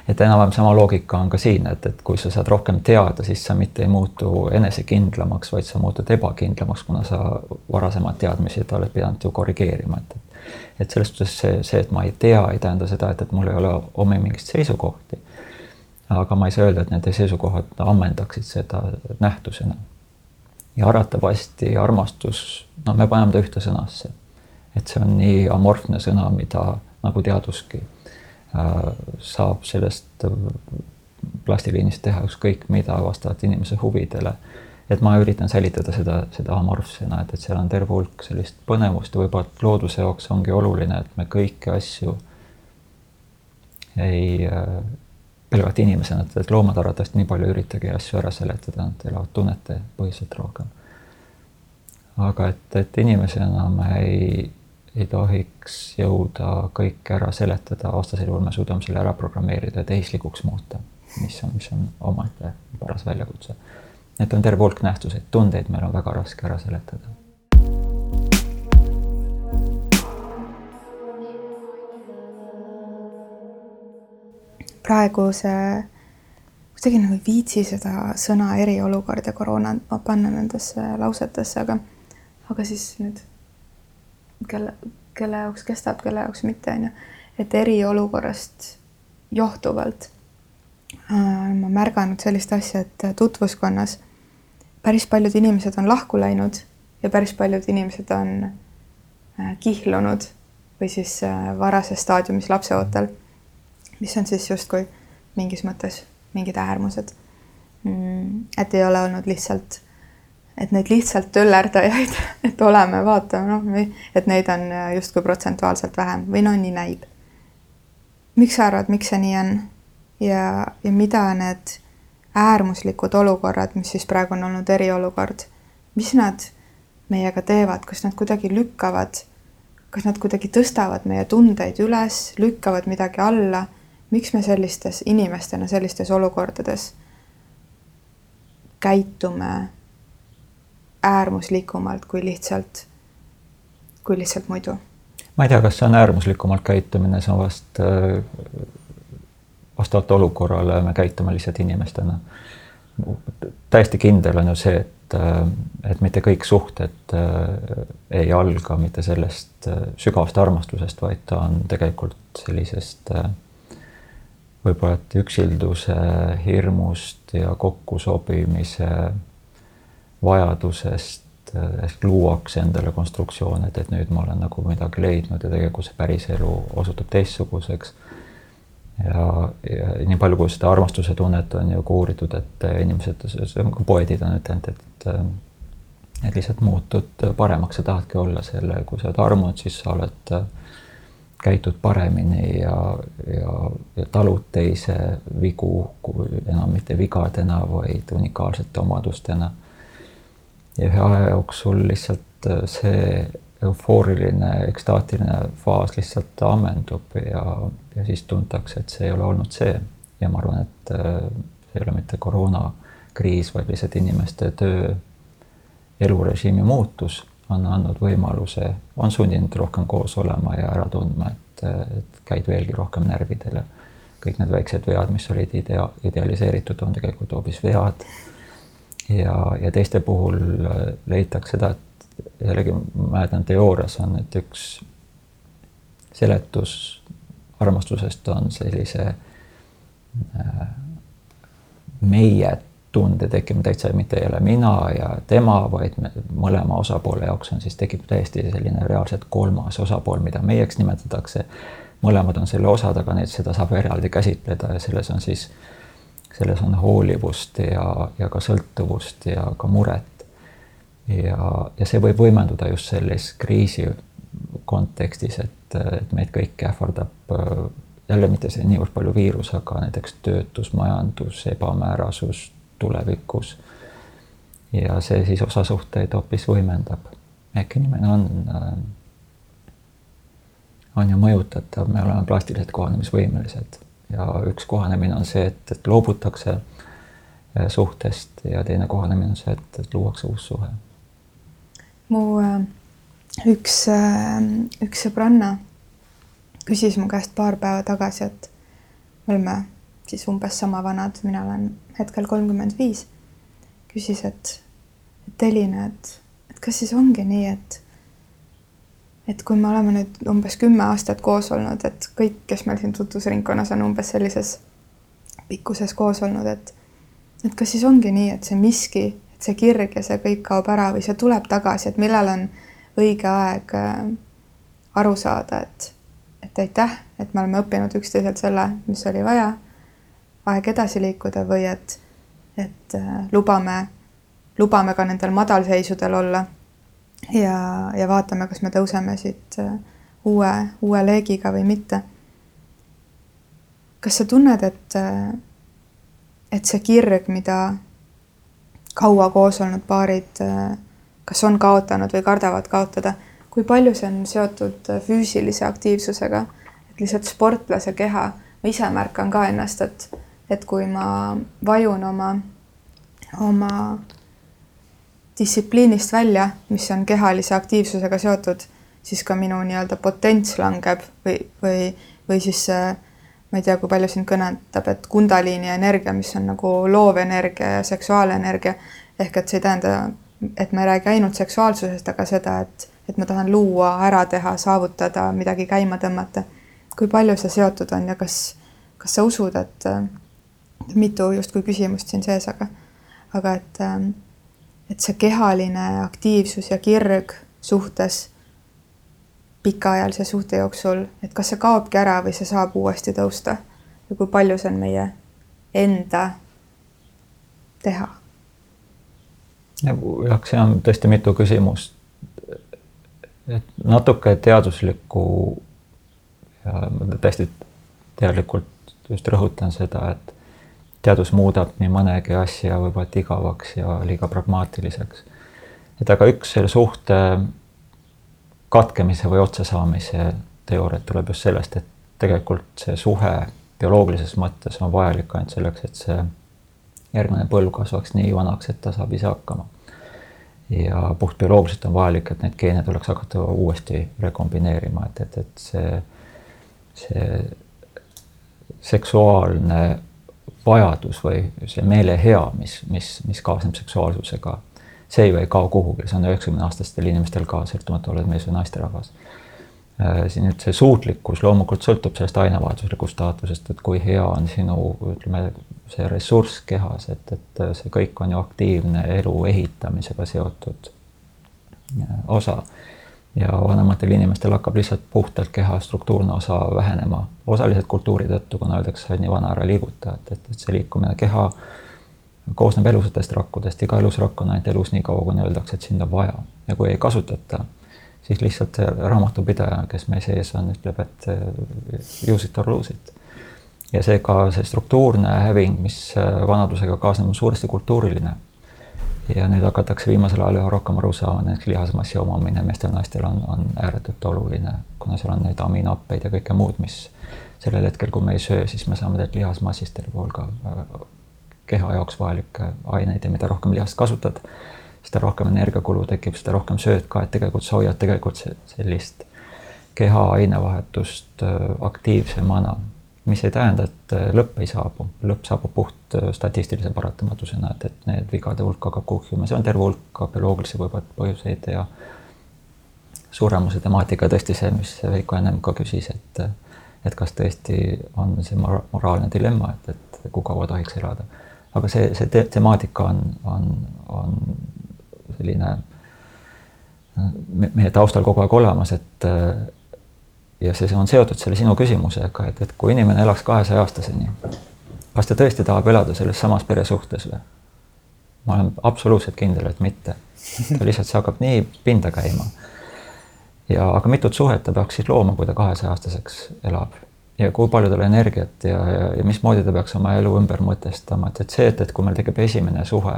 et enam-vähem sama loogika on ka siin, et, et kui sa saad rohkem teada, siis sa mitte ei muutu enesekindlamaks, vaid sa muutud ebakindlamaks, kuna sa varasemaid teadmisi oled pidanud ju korrigeerima, et et selles suhtes see, see, et ma ei tea, ei tähenda seda, et, et mul ei ole homme mingit seisukohti. aga ma ei saa öelda, et nende seisukohad ammendaksid seda nähtusena. ja arvatavasti armastus, no me paneme ta ühte sõnasse et see on nii amorfne sõna, mida nagu teaduski äh, saab sellest äh, plastiliinist teha ükskõik mida vastavalt inimese huvidele. et ma üritan säilitada seda, seda amorfsena, et, et seal on terve hulk sellist põnevust ja võib-olla looduse jaoks ongi oluline, et me kõiki asju ei äh, pelgalt inimesena, et loomad arvatavasti nii palju ei üritagi asju ära seletada, nad elavad tunnete põhiselt rohkem. aga et, et inimesena me ei ei tohiks jõuda kõike ära seletada, vastasel juhul me suudame selle ära programmeerida ja tehislikuks muuta, mis on, mis on omaette paras väljakutse. et on terve hulk nähtuseid, tundeid meil on väga raske ära seletada. praegu see, kuidagi nagu ei viitsi seda sõna eriolukord ja koroona panna nendesse lausetesse, aga, aga siis nüüd kelle, kelle jaoks kestab, kelle jaoks mitte, on ju. et eriolukorrast johtuvalt äh, ma märganud sellist asja, et tutvuskonnas päris paljud inimesed on lahku läinud ja päris paljud inimesed on äh, kihlunud või siis äh, varases staadiumis lapseootel, mis on siis justkui mingis mõttes mingid äärmused. Mm, et ei ole olnud lihtsalt, et neid lihtsalt töllerdajaid, et oleme, vaatame, noh, et neid on äh, justkui protsentuaalselt vähem või no nii näib. miks sa arvad, miks see nii on? ja, ja mida need äärmuslikud olukorrad, mis siis praegu on olnud eriolukord, mis nad meiega teevad, kas nad kuidagi lükkavad kas nad kuidagi tõstavad meie tundeid üles, lükkavad midagi alla, miks me sellistes inimestena sellistes olukordades käitume äärmuslikumalt kui lihtsalt, kui lihtsalt muidu? ma ei tea, kas see on äärmuslikumalt käitumine, see on vast vastavalt olukorrale me käitume lihtsalt inimestena. täiesti kindel on ju see, et et, mitte kõik suhted ei alga mitte sellest sügavast armastusest, vaid ta on tegelikult sellisest võib-olla et üksilduse hirmust ja kokkusobimise vajadusest ehk luuakse endale konstruktsioone, et, et nüüd ma olen nagu midagi leidnud ja tegelikult see päriselu osutub teistsuguseks ja, ja nii palju, kui seda armastuse tunnet on ju ka uuritud, et inimesed, ka poeedid on ütelnud, et et lihtsalt muutud paremaks, sa tahadki olla selle, kui sa oled armunud, siis sa oled, käitud paremini ja, ja, ja talud teise vigu, enam mitte vigadena, vaid unikaalsete omadustena. Ja ühe aja jooksul lihtsalt see eufooriline, ekstaatiline faas lihtsalt ammendub ja, ja siis tuntakse, et see ei ole olnud see. ja ma arvan, et äh, see ei ole mitte koroonakriis, vaid lihtsalt inimeste töö, elurežiimi muutus on andnud võimaluse, on sundinud rohkem koos olema ja ära tundma, et, et käid veelgi rohkem närvidele. kõik need väiksed vead, mis olid idea, idealiseeritud, on tegelikult hoopis vead. Ja, ja teiste puhul äh, leitakse seda, et jällegi mäletan teoorias on, et üks seletus armastusest on sellise äh, meie tunde tekkimine täitsa mitte ei ole mina ja tema, vaid me, mõlema osapoole jaoks on siis tekib täiesti selline reaalselt kolmas osapool, mida meieks nimetatakse. mõlemad on selle osad, aga neid, seda saab eraldi käsitleda ja selles on siis, selles on hoolivust ja, ja ka sõltuvust ja ka muret ja, ja see võib võimenduda just selles kriisi kontekstis, et, et meid kõiki ähvardab jälle mitte see niivõrd palju viirus, aga näiteks töötus, majandus, ebamäärasus tulevikus. ja see siis osasuhteid hoopis võimendab. ehk inimene on, on ju mõjutatav, me oleme plastiliselt kohanemisvõimelised ja üks kohanemine on see, et, et loobutakse suhtest ja teine kohanemine on see, et, et luuakse uus suhe mu äh, üks, äh, üks sõbranna küsis mu käest paar päeva tagasi, et me oleme siis umbes sama vanad, mina olen hetkel kolmkümmend viis. küsis, et, et Elina, et, et kas siis ongi nii, et et kui me oleme nüüd umbes kümme aastat koos olnud, et kõik, kes meil siin tutvusringkonnas on umbes sellises pikkuses koos olnud, et et kas siis ongi nii, et see miski et see kirg ja see kõik kaob ära või see tuleb tagasi, et millal on õige aeg äh, aru saada, et, et aitäh, et me oleme õppinud üksteiselt selle, mis oli vaja, aeg edasi liikuda või et, et äh, lubame, lubame ka nendel madalseisudel olla ja, ja vaatame, kas me tõuseme siit äh, uue, uue leegiga või mitte. kas sa tunned, et, et see kirg, mida kaua koos olnud paarid äh, kas on kaotanud või kardavad kaotada, kui palju see on seotud äh, füüsilise aktiivsusega, et lihtsalt sportlase keha, ma ise märkan ka ennast, et, et kui ma vajun oma, oma distsipliinist välja, mis on kehalise aktiivsusega seotud, siis ka minu nii-öelda potents langeb või, või, või siis see ma ei tea, kui palju sind kõnetab, et kundaliini energia, mis on nagu loovenergia ja seksuaalenergia, ehk et see ei tähenda, et me ei räägi ainult seksuaalsusest, aga seda, et et ma tahan luua, ära teha, saavutada, midagi käima tõmmata. kui palju see seotud on ja kas, kas sa usud, et mitu justkui küsimust siin sees, aga, aga et, et see kehaline aktiivsus ja kirg suhtes pikaajalise suhte jooksul, et kas see kaobki ära või see saab uuesti tõusta ja kui palju see on meie enda teha? jah, siin on tõesti mitu küsimust. et natuke teaduslikku ja ma täiesti teadlikult just rõhutan seda, et teadus muudab nii mõnegi asja võib-olla igavaks ja liiga pragmaatiliseks. et aga üks selle suhte katkemise või otsasaamise teooria tuleb just sellest, et tegelikult see suhe bioloogilises mõttes on vajalik ainult selleks, et see järgmine põlv kasvaks nii vanaks, et ta saab ise hakkama. ja puhtbioloogiliselt on vajalik, et neid geene tuleks hakata uuesti rekombineerima, et, et, et see, see seksuaalne vajadus või see meelehea, mis, mis, mis kaasneb seksuaalsusega see ju ei kao kuhugi, see on üheksakümne aastastel inimestel ka, sõltumata oled mees või naisterahvas. Äh, siin nüüd see suutlikkus loomulikult sõltub sellest ainevahetuslikust staatusest, et kui hea on sinu, ütleme, see ressurss kehas, et, et see kõik on ju aktiivne elu ehitamisega seotud äh, osa. Ja vanematel inimestel hakkab lihtsalt puhtalt keha struktuurne osa vähenema, osaliselt kultuuri tõttu, kuna öeldakse, et nii vana ära liiguta, et, et, et see liikumine keha koosneb elusatest rakkudest, iga elusrakk on ainult elus nii kaua, kuni öeldakse, et sind on vaja ja kui ei kasutata, siis lihtsalt see raamatupidaja, kes meie sees on, ütleb, et eh, use it or lose it. ja seega see struktuurne häving, mis eh, vanadusega kaasneb, on suuresti kultuuriline. Ja nüüd hakatakse viimasel ajal üha rohkem aru saama, näiteks lihasmassi omamine meestel-naistel on, on ääretult oluline, kuna seal on neid aminohappeid ja kõike muud, mis sellel hetkel, kui me ei söö, siis me saame tegelikult lihasmassist terve hulga keha jaoks vajalikke aineid ja mida rohkem lihast kasutad, seda rohkem energiakulu tekib, seda rohkem sööd ka, et tegelikult sa hoiad tegelikult sellist keha ainevahetust äh, aktiivsemana, mis ei tähenda, et äh, lõpp ei saabu, lõpp saabub puht äh, statistilise paratamatusena, et, et need vigade hulk hakkab kuhjuma, see on terve hulk bioloogilisi võib-olla põhjuseid ja suremuse temaatika tõesti see, mis Veiko ennem ka küsis, et et kas tõesti on see moraalne dilemma, et, et kui kaua tohiks elada. Aga see, see te temaatika on, on, on selline meie taustal kogu aeg olemas, et ja see on seotud selle sinu küsimusega, et, et kui inimene elaks kahesaja aastaseni, kas ta tõesti tahab elada selles samas peresuhtes või? ma olen absoluutselt kindel, et mitte. ta lihtsalt, see hakkab nii pinda käima. ja aga mitut suhet ta peaks siis looma, kui ta kahesaja aastaseks elab ja kui palju tal energiat ja, ja, ja mismoodi ta peaks oma elu ümber mõtestama, et, et see, et, et kui meil tekib esimene suhe,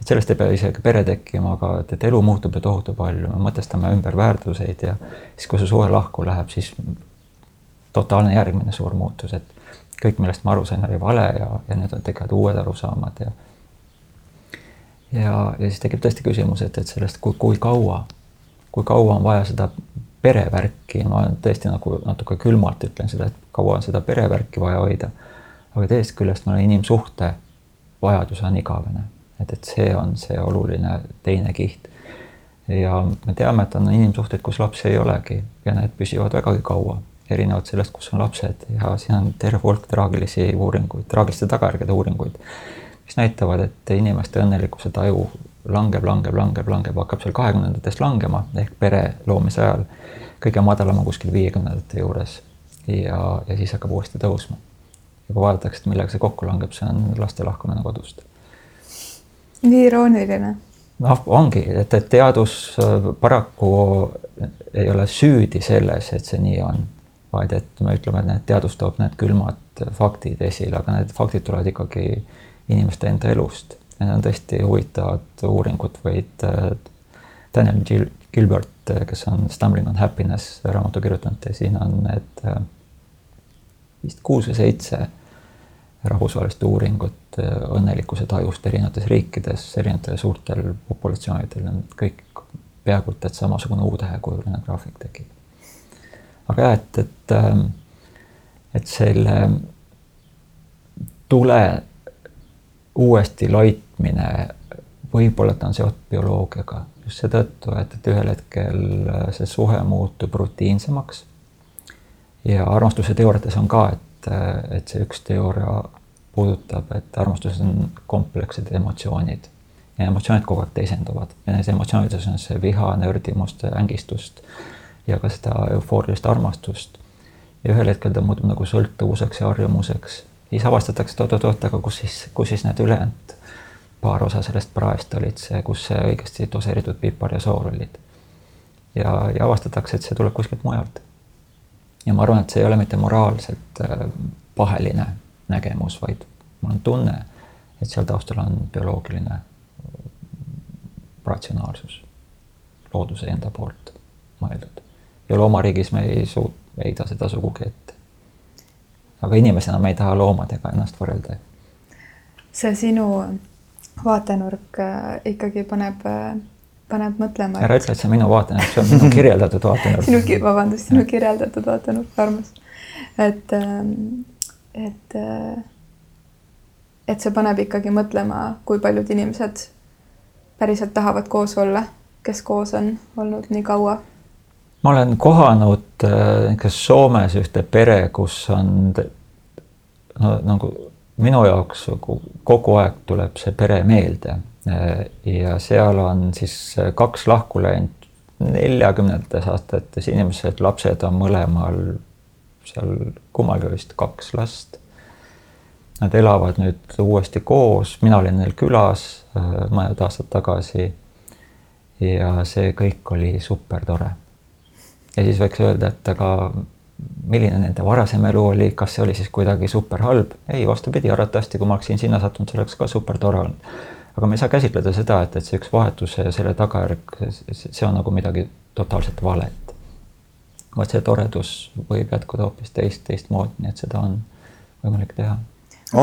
et sellest ei pea isegi pere tekkima, aga et, et elu muutub ju tohutu palju, me mõtestame ümber väärtuseid ja siis, kui see suhe lahku läheb, siis totaalne järgmine suur muutus, et kõik, millest ma aru sain, oli vale ja, ja nüüd tekivad uued arusaamad ja ja, ja siis tekib tõesti küsimus, et, et sellest, kui, kui kaua, kui kaua on vaja seda perevärki, ma tõesti nagu natuke külmalt ütlen seda, et kaua on seda perevärki vaja hoida. aga teisest küljest ma olen inimsuhte vajadus on igavene, et, et see on see oluline teine kiht. ja me teame, et on inimsuhted, kus lapsi ei olegi ja need püsivad vägagi kaua, erinevalt sellest, kus on lapsed ja siin on terve hulk traagilisi uuringuid, traagiliste tagajärgede uuringuid, mis näitavad, et inimeste õnnelikkuse taju langeb, langeb, langeb, langeb, hakkab seal kahekümnendatest langema ehk pere loomise ajal kõige madalama kuskil viiekümnendate juures ja, ja siis hakkab uuesti tõusma. ja kui vaadatakse, et millega see kokku langeb, see on laste lahkumine kodust. Nii irooniline. noh, ongi, et, et teadus äh, paraku ei ole süüdi selles, et see nii on, vaid et me ütleme, et need teadus toob need külmad faktid esile, aga need faktid tulevad ikkagi inimeste enda elust need on tõesti huvitavad uuringud, võid äh, Daniel Gil Gilbert, äh, kes on Stumbling on Happiness raamatu kirjutanud ja siin on need vist kuus või seitse rahvusvahelist uuringut õnnelikkuse tajust erinevates riikides, erinevatel suurtel populatsioonidel, kõik peaaegu et samasugune U-tähekujuline graafik tekib. aga jah, et, et, et selle tule uuesti laitmine, võib-olla ta on seotud bioloogiaga, just seetõttu, et, et ühel hetkel see suhe muutub rutiinsemaks. ja armastuse teooriates on ka, et, et see üks teooria puudutab, et armastuses on komplekssed emotsioonid ja emotsioonid kogu aeg teisenduvad ja nendes emotsioonides on see viha, nördimust, ängistust ja ka seda eufoorilist armastust. ja ühel hetkel ta muutub nagu sõltuvuseks ja harjumuseks. siis avastatakse, et oot-oot-oot, aga kus siis, kus siis need ülejäänud paar osa sellest praest olid see, kus see õigesti doseeritud pipar ja soor olid. ja, ja avastatakse, et see tuleb kuskilt mujalt. Ja ma arvan, et see ei ole mitte moraalselt äh, paheline nägemus, vaid mul on tunne, et seal taustal on bioloogiline ratsionaalsus looduse enda poolt mõeldud. ja loomariigis me ei ei heida seda sugugi ette. aga inimesena me ei taha loomadega ennast võrrelda. see sinu vaatenurk äh, ikkagi paneb, äh, paneb mõtlema. ära ütle, et see on minu vaatenurk, see on minu kirjeldatud vaatenurk sinu, vabandust, sinu kirjeldatud vaatenurk, armas. et, ähm, et, äh, et see paneb ikkagi mõtlema, kui paljud inimesed päriselt tahavad koos olla, kes koos on olnud nii kaua? ma olen kohanud näiteks Soomes ühte pere, kus on no, nagu minu jaoks nagu kogu aeg tuleb see pere meelde ja seal on siis kaks lahku läinud neljakümnendates aastates inimesed, lapsed on mõlemal seal kummalgi vist kaks last. Nad elavad nüüd uuesti koos, mina olin neil külas äh, mõned aastad tagasi. ja see kõik oli super tore. ja siis võiks öelda, et aga milline nende varasem elu oli, kas see oli siis kuidagi super halb? ei, vastupidi, arvatavasti kui ma oleksin sinna sattunud, see oleks ka super tore olnud. Aga me ei saa käsitleda seda, et, et see üks vahetus ja selle tagajärg, see on nagu midagi totaalselt valet. vaid see toredus võib jätkuda hoopis teist, teistmoodi, nii et seda on võimalik teha.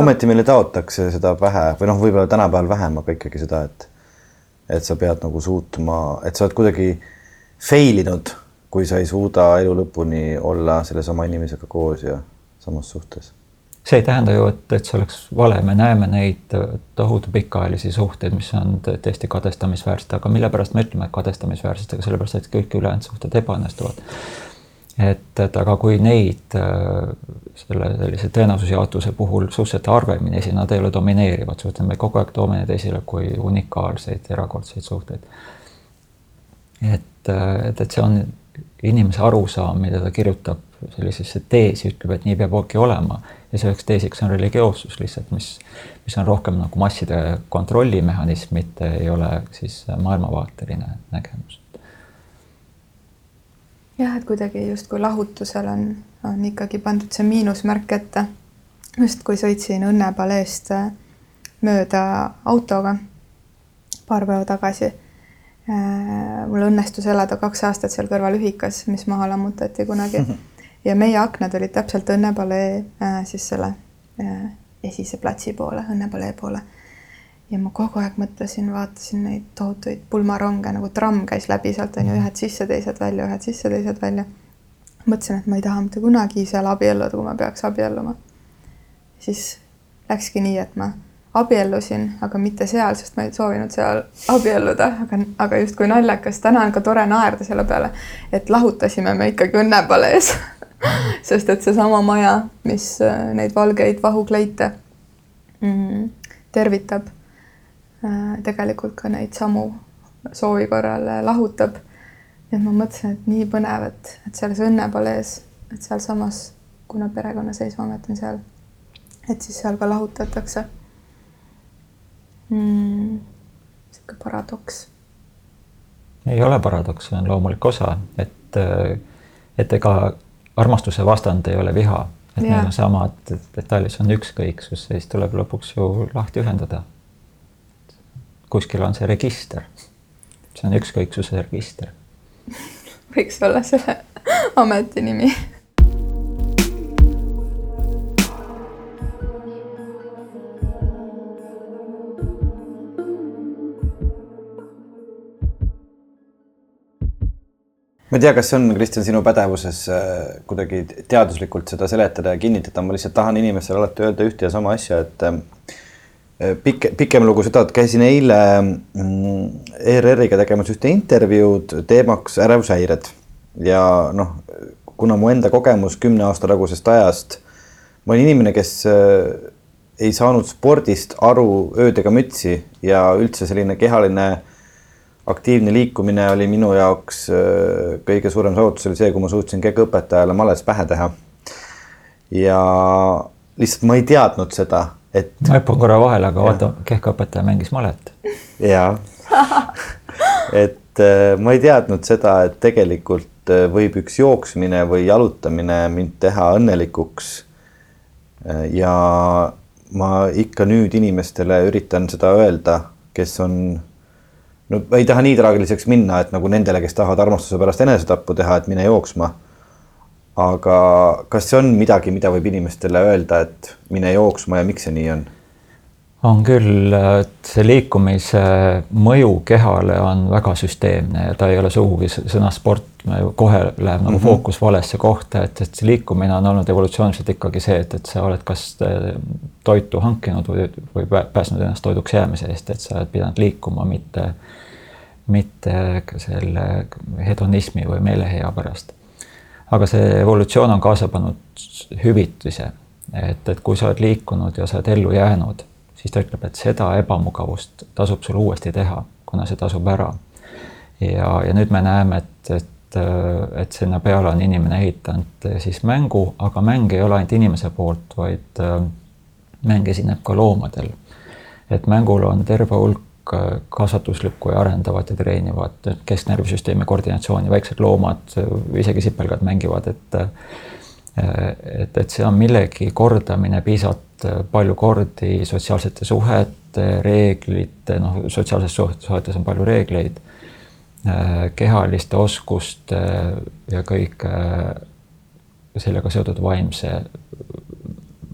ometi meile taotakse seda vähe või noh, võib-olla tänapäeval vähem, aga ikkagi seda, et et sa pead nagu suutma, et sa oled kuidagi fail inud kui sa ei suuda elu lõpuni olla sellesama inimesega koos ja samas suhtes. See ei tähenda ju, et, et see oleks vale, me näeme neid tohutu pikaajalisi suhteid, mis on tõesti kadestamisväärsed, aga mille pärast me ütleme, et kadestamisväärsed, aga sellepärast, et kõik ülejäänud suhted ebaõnnestuvad. et, et aga kui neid selle sellise tõenäosusjaotuse puhul suhteliselt harvemini esine, nad ei ole domineerivad suhted, me kogu aeg toome neid esile kui unikaalseid, erakordseid suhteid. et, et, et see on inimese arusaam, mida ta kirjutab sellisesse teesi, ütleb, et nii peabki olema ja selleks teesiks on religioossus lihtsalt, mis, mis on rohkem nagu masside kontrollimehhanism, mitte ei ole siis maailmavaateline nägemus. jah, et kuidagi justkui lahutusel on, on ikkagi pandud see miinusmärk ette. just kui sõitsin Õnnepaleest mööda autoga paar päeva tagasi Äh, mul õnnestus elada kaks aastat seal kõrval ühikas, mis maha lammutati kunagi mm. -hmm. Ja meie aknad olid täpselt Õnnepalee äh, siis selle äh, esise platsi poole, Õnnepalee poole. ja ma kogu aeg mõtlesin, vaatasin neid tohutuid pulmaronge nagu tramm käis läbi sealt on ju ühed sisse, teised välja, ühed sisse, teised välja. mõtlesin, et ma ei taha mitte kunagi seal abielluda, kui ma peaks abielluma. siis läkski nii, et ma abiellusin, aga mitte seal, sest ma ei soovinud seal abielluda, aga, aga justkui naljakas, täna on ka tore naerda selle peale, et lahutasime me ikkagi Õnnepalees sest et seesama maja, mis äh, neid valgeid vahukleite mm, tervitab, äh, tegelikult ka neid samu soovi korral äh, lahutab. et ma mõtlesin, et nii põnev, et, et selles Õnnepalees, et sealsamas, kuna perekonnaseisuamet on seal, et siis seal ka lahutatakse mm,? sihuke paradoks. ei ole paradoks, see on loomulik osa, et, et ega armastuse vastand ei ole viha, et ja. need on samad detailid, see on ükskõiksus, siis tuleb lõpuks ju lahti ühendada. kuskil on see register, see on ükskõiksuse register võiks olla selle ameti nimi ma ei tea, kas see on, Kristjan, sinu pädevuses äh, kuidagi teaduslikult seda seletada ja kinnitada, ma lihtsalt tahan inimestele alati öelda ühte ja sama asja, et äh, pikk, pikem lugu seda, et käisin eile mm, ERR-iga tegemas ühte intervjuud teemaks ärevushäired. Ja noh, kuna mu enda kogemus kümne aasta tagusest ajast, ma olin inimene, kes äh, ei saanud spordist aru ööd ega mütsi ja üldse selline kehaline aktiivne liikumine oli minu jaoks äh, kõige suurem saavutus oli see, kui ma suutsin kegaõpetajale males pähe teha. ja lihtsalt ma ei teadnud seda et. ma hüppan korra vahele, aga vaata, kehkaõpetaja mängis malet. ja, et äh, ma ei teadnud seda, et tegelikult äh, võib üks jooksmine või jalutamine mind teha õnnelikuks. Ja ma ikka nüüd inimestele üritan seda öelda, kes on, no ma ei taha nii traagiliseks minna, et nagu nendele, kes tahavad armastuse pärast enesetappu teha, et mine jooksma aga kas see on midagi, mida võib inimestele öelda, et mine jooksma ja miks see nii on? On küll, et see liikumise mõju kehale on väga süsteemne ja ta ei ole sugugi sõna sport, kohe läheb nagu mm -hmm. fookus valesse kohta, et, et see liikumine on olnud evolutsiooniliselt ikkagi see, et, et sa oled kas toitu hankinud või, või päästnud ennast toiduks jäämise eest, et sa oled pidanud liikuma, mitte, mitte selle hedonismi või meelehea pärast aga see evolutsioon on kaasa pannud hüvitise, et, et kui sa oled liikunud ja sa oled ellu jäänud, siis ta ütleb, et seda ebamugavust tasub sul uuesti teha, kuna see tasub ära. ja, ja nüüd me näeme, et, et, et sinna peale on inimene ehitanud siis mängu, aga mäng ei ole ainult inimese poolt, vaid mäng esineb ka loomadel. et mängul on terve hulk kasvatuslikku ja arendavat ja treenivat kesknärvisüsteemi koordinatsiooni, väiksed loomad, isegi sipelgad mängivad, et et, et see on millegi kordamine piisavalt palju kordi sotsiaalsete suhete, reeglite, noh, sotsiaalses suhetes on palju reegleid, kehaliste oskuste ja kõik sellega seotud vaimse,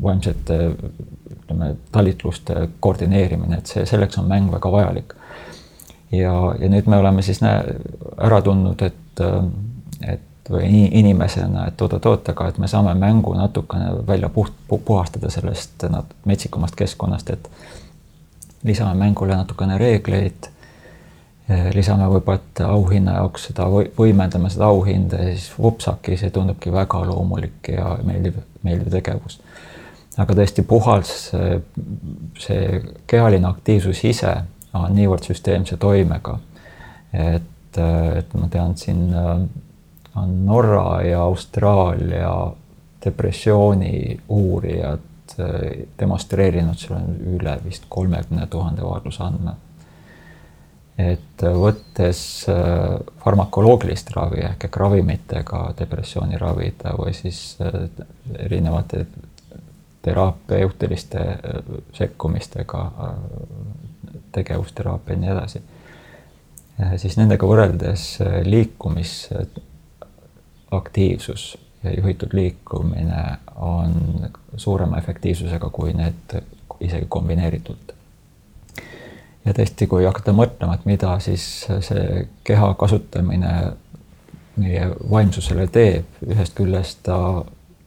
vaimsete ütleme, talitluste koordineerimine, et see, selleks on mäng väga vajalik. ja, ja nüüd me oleme siis näe, ära tundnud, et, et või inimesena, et oot-oot, aga et me saame mängu natukene välja puht, puhastada sellest metsikumast keskkonnast, et lisame mängule natukene reegleid lisame võib-olla, et auhinna jaoks seda võimendame seda auhinda ja siis vupsaki, see tundubki väga loomulik ja meeldiv, meeldiv tegevus. Aga tõesti puhas see kehaline aktiivsus ise on niivõrd süsteemse toimega, et, et ma tean, siin Norra ja Austraalia depressiooni uurijad demonstreerinud, seal on üle vist kolmekümne tuhande vaadlusandme. et võttes farmakoloogilist ravi ehk, ehk ravimitega depressiooni ravida või siis erinevate terapeutiliste sekkumistega, tegevusteraapia ja nii edasi. siis nendega võrreldes äh, liikumisaktiivsus ja juhitud liikumine on suurema efektiivsusega kui need isegi kombineeritult. ja tõesti, kui hakata mõtlema, et mida siis see keha kasutamine meie vaimsusele teeb, ühest küljest ta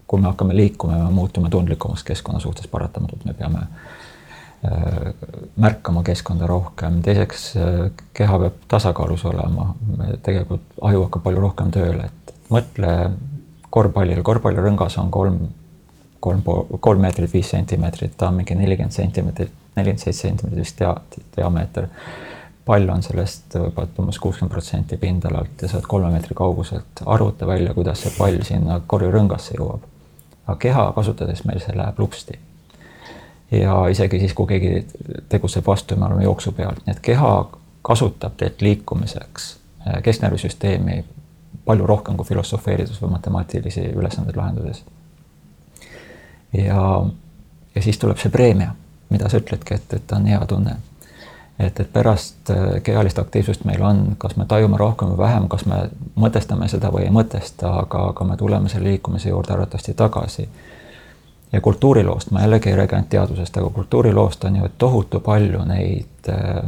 kui me hakkame liikuma, me muutume tundlikumaks keskkonna suhtes paratamatult, me peame äh, märkama keskkonda rohkem, teiseks äh, keha peab tasakaalus olema, tegelikult aju hakkab palju rohkem tööle, et mõtle korvpallil, korvpallirõngas on kolm, kolm kolm meetrit viis sentimeetrit, ta on mingi nelikümmend sentimeetrit, nelikümmend seitse sentimeetrit vist dia-, diameeter. pall on sellest võib-olla umbes kuuskümmend protsenti pindalalt ja sa oled kolme meetri kauguselt, arvuta välja, kuidas see pall sinna korjurõngasse jõuab aga keha kasutades meil see läheb lupsti. ja isegi siis, kui keegi tegutseb vastu me oleme jooksu peal, nii et keha kasutab teid liikumiseks eh, kesknärvisüsteemi palju rohkem kui filosofeerides või matemaatilisi ülesandeid lahendades. ja, ja siis tuleb see preemia, mida sa ütledki, et, et on hea tunne et, et pärast äh, kehalist aktiivsust meil on, kas me tajume rohkem või vähem, kas me mõtestame seda või ei mõtesta, aga, aga me tuleme selle liikumise juurde arvatavasti tagasi. ja kultuuriloost, ma jällegi ei räägi ainult teadusest, aga kultuuriloost on ju tohutu palju neid äh,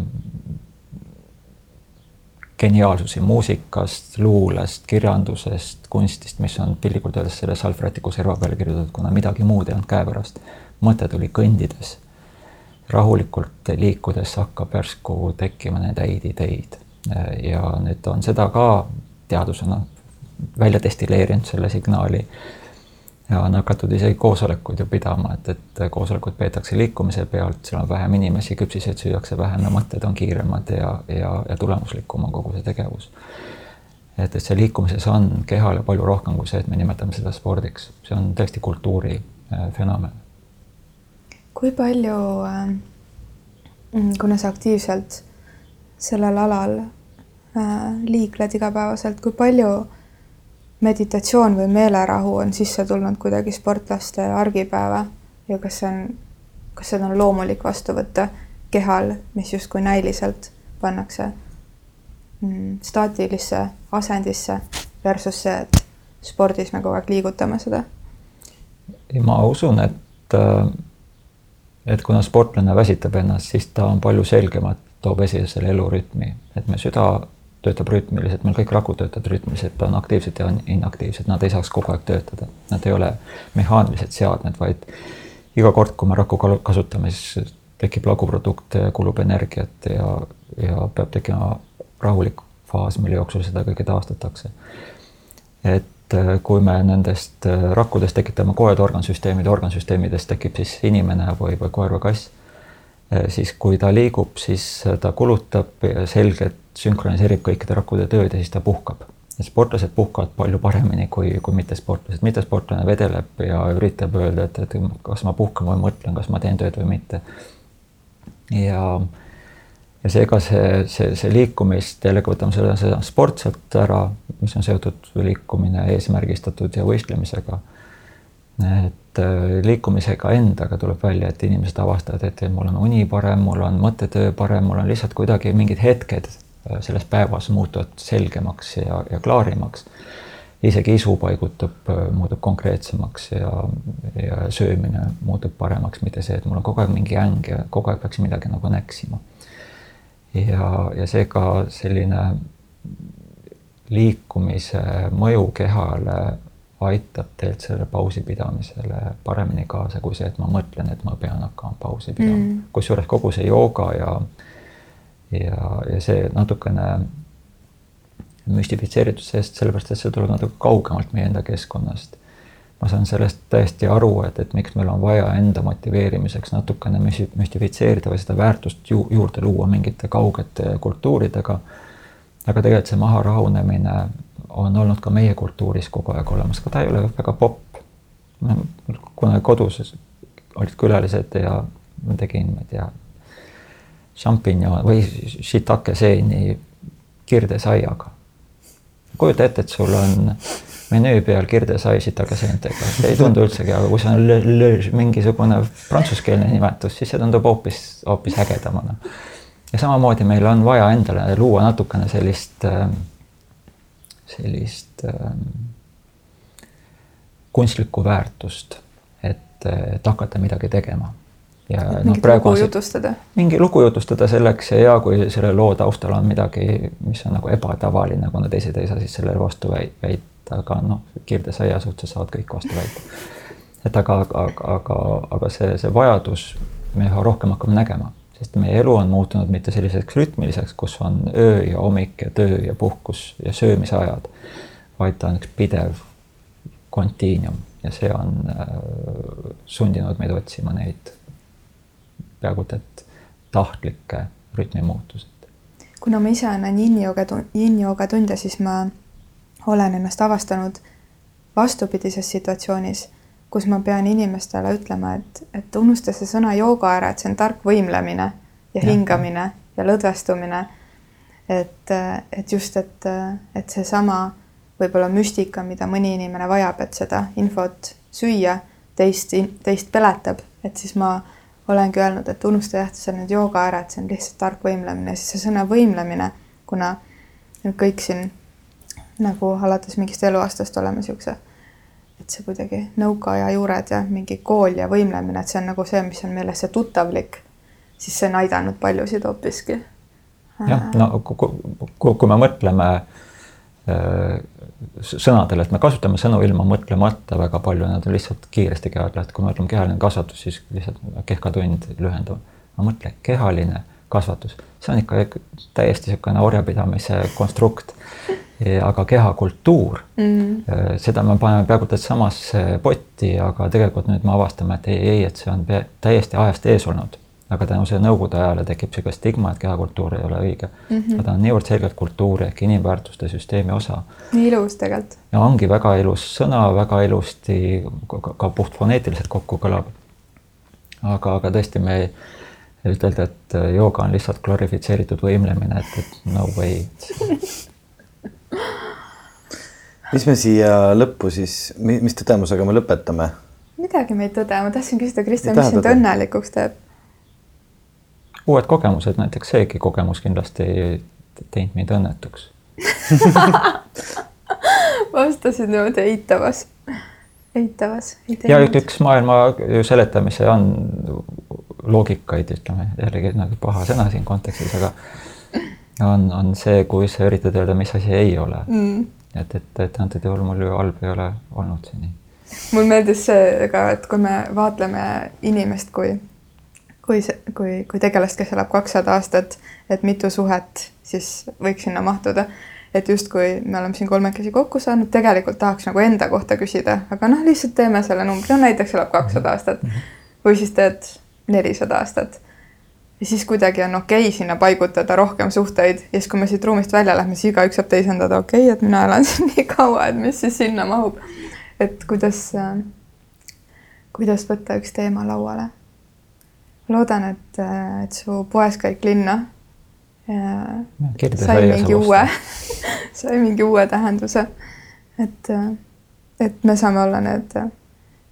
geniaalsusi muusikast, luulest, kirjandusest, kunstist, mis on piltlikult öeldes selle salvrätiku serva peale kirjutatud, kuna midagi muud ei olnud käepärast. mõte tuli kõndides rahulikult liikudes hakkab järsku tekkima neid häid ideid. ja nüüd on seda ka teadusena välja destilleerinud, selle signaali ja on hakatud isegi koosolekuid ju pidama, et, et koosolekud peetakse liikumise pealt, seal on vähem inimesi, küpsiseid süüakse vähem ja mõtted on kiiremad ja, ja, ja tulemuslikum on kogu see tegevus. et, et see liikumises on kehale palju rohkem kui see, et me nimetame seda spordiks, see on tõesti kultuuri äh, fenomen. kui palju, ähm, kuna sa aktiivselt sellel alal äh, liikled igapäevaselt, kui palju meditatsioon või meelerahu on sisse tulnud kuidagi sportlaste argipäeva ja kas see on, kas seda on loomulik vastu võtta kehal, mis justkui näiliselt pannakse mm, staatilisse asendisse versus see, et spordis me kogu aeg liigutame seda? ma usun, et, äh, et kuna sportlane väsitab ennast, siis ta on palju selgemalt toob esile selle elurütmi, et me süda töötab rütmiliselt, meil kõik rakud töötavad rütmiliselt, on aktiivsed ja inaktiivsed, nad ei saaks kogu aeg töötada, nad ei ole mehaanilised seadmed, vaid iga kord, kui me rakku kasutame, siis tekib laguprodukt, kulub energiat ja, ja peab tekkima rahulik faas, mille jooksul seda kõike taastatakse. et äh, kui me nendest äh, rakkudest tekitame koed organsüsteemide, organsüsteemidest tekib siis inimene või, või koer või kass, äh, siis kui ta liigub, siis ta kulutab selgelt sünkroniseerib kõikide rakkude tööd ja siis ta puhkab. sportlased puhkavad palju paremini kui, kui mittesportlased. mittesportlane vedeleb ja üritab öelda, et, et kas ma puhkan või mõtlen, kas ma teen tööd või mitte. ja, ja seega see, see, see liikumist, jällegi võtame selle, seda sportselt ära, mis on seotud liikumine eesmärgistatud ja võistlemisega et äh, liikumisega endaga tuleb välja, et inimesed avastavad, et mul on uni parem, mul on mõttetöö parem, mul on lihtsalt kuidagi mingid hetked selles päevas muutuvad selgemaks ja, ja klaarimaks. isegi isu paigutub, äh, muutub konkreetsemaks ja, ja söömine muutub paremaks, mitte see, et mul on kogu aeg mingi äng ja kogu aeg peaks midagi nagu näksima. ja, ja seega selline liikumise mõju kehale aitab tegelikult sellele pausi pidamisele paremini kaasa kui see, et ma mõtlen, et ma pean hakkama pausi pidama mm.. kusjuures kogu see jooga ja äh, ja, ja see natukene müstifitseeritud sellest, sellepärast et see tuleb natuke kaugemalt meie enda keskkonnast. ma saan sellest täiesti aru, et, et miks meil on vaja enda motiveerimiseks natukene müstifitseerida või seda väärtust ju, juurde luua mingite kaugete kultuuridega. aga tegelikult see maha rahunemine on olnud ka meie kultuuris kogu aeg olemas, aga ta ei ole väga popp. kunagi kodus olid külalised ja ma tegin, ma ei tea šampinjon või shiitake seeni kirdesaiaga. kujuta ette, et sul on menüü peal kirdesai shiitake seentega, see ei tundu üldsegi, aga kui see on mingisugune prantsuskeelne nimetus, siis see tundub hoopis, hoopis ägedamana. ja samamoodi meil on vaja endale luua natukene sellist, ähm, sellist ähm, kunstlikku väärtust, et, et hakata midagi tegema ja noh, praegu lugu jutustada. mingi lugu jutustada selleks ja hea, kui selle loo taustal on midagi, mis on nagu ebatavaline, kuna teised ei saa siis sellele vastu väita, aga noh, kirdesaia suhtes saavad kõik vastu väita. et aga, aga, aga, aga see, see vajadus me üha rohkem hakkame nägema, sest meie elu on muutunud mitte selliseks rütmiliseks, kus on öö ja hommik ja töö ja puhkus ja söömisajad, vaid ta on üks pidev kontiinum ja see on äh, sundinud meid otsima neid peaaegu et tahtlikke rütmimuutused. kuna ma ise annan yin-yoga, yin-yoga tunde, siis ma olen ennast avastanud vastupidises situatsioonis, kus ma pean inimestele ütlema, et, et unusta see sõna jooga ära, et see on tark võimlemine ja, ja. hingamine ja lõdvestumine. et, et just, et, et seesama võib-olla müstika, mida mõni inimene vajab, et seda infot süüa, teist, teist peletab, et siis ma olengi öelnud, et unusta jah, see nüüd jooga ära, et see on lihtsalt tark võimlemine, siis see sõna võimlemine, kuna kõik siin nagu alates mingist eluaastast oleme siukse, et see kuidagi nõukaaja juured ja mingi kool ja võimlemine, et see on nagu see, mis on meile see tuttavlik, siis see on aidanud paljusid hoopiski. jah, no kui, kui me mõtleme äh, sõnadele, et me kasutame sõnu ilma mõtlemata väga palju, nad on lihtsalt kiiresti kehaga, et kui me ütleme kehaline kasvatus, siis lihtsalt kehkatund lühendab. no mõtle, kehaline kasvatus, see on ikka täiesti niisugune orjapidamise konstrukt. aga kehakultuur mm., seda me paneme peaaegu et samasse potti, aga tegelikult nüüd me avastame, et ei, ei, et see on täiesti ajast ees olnud aga tänu sellele nõukogude ajale tekib niisugune stigma, et kehakultuur ei ole õige mm. -hmm. aga ta on niivõrd selgelt kultuuri ehk inimväärtuste süsteemi osa. nii ilus tegelikult. ja ongi väga ilus sõna, väga ilusti ka, ka puhtfoneetiliselt kokku kõlab. aga, aga tõesti, me ei ütelda, et jooga on lihtsalt glorifitseeritud võimlemine, et, et no way mis me siia lõppu siis, mis tõdemusega me lõpetame? midagi me ei tõde, ma tahtsin küsida, Kristjan, mis sind õnnelikuks teeb? Uued kogemused, näiteks seegi kogemus kindlasti ei teinud mind õnnetuks vastasid niimoodi eitavas, eitavas. ja üks maailma seletamise on loogikaid, ütleme jällegi nagu paha sõna siin kontekstis, aga on, on see, kui sa üritad öelda, mis asi ei ole mm.. et, et, et antud juhul mul ju halb ei ole olnud seni. mul meeldis see ka, et kui me vaatleme inimest kui kui see, kui, kui tegelast, kes elab kakssada aastat, et mitu suhet siis võiks sinna mahtuda. et justkui me oleme siin kolmekesi kokku saanud, tegelikult tahaks nagu enda kohta küsida, aga noh, lihtsalt teeme selle numbri, no näiteks elab kakssada aastat. Või siis teed nelisada aastat. ja siis kuidagi on okei okay sinna paigutada rohkem suhteid. Ja siis, kui me siit ruumist välja lähme, siis igaüks saab teisendada, okei okay,, et mina elan siin nii kaua, et mis siis sinna mahub. et kuidas, kuidas võtta üks teema lauale loodan, et, et su poeskäik linna sai mingi uue sai mingi uue tähenduse. et, et me saame olla need,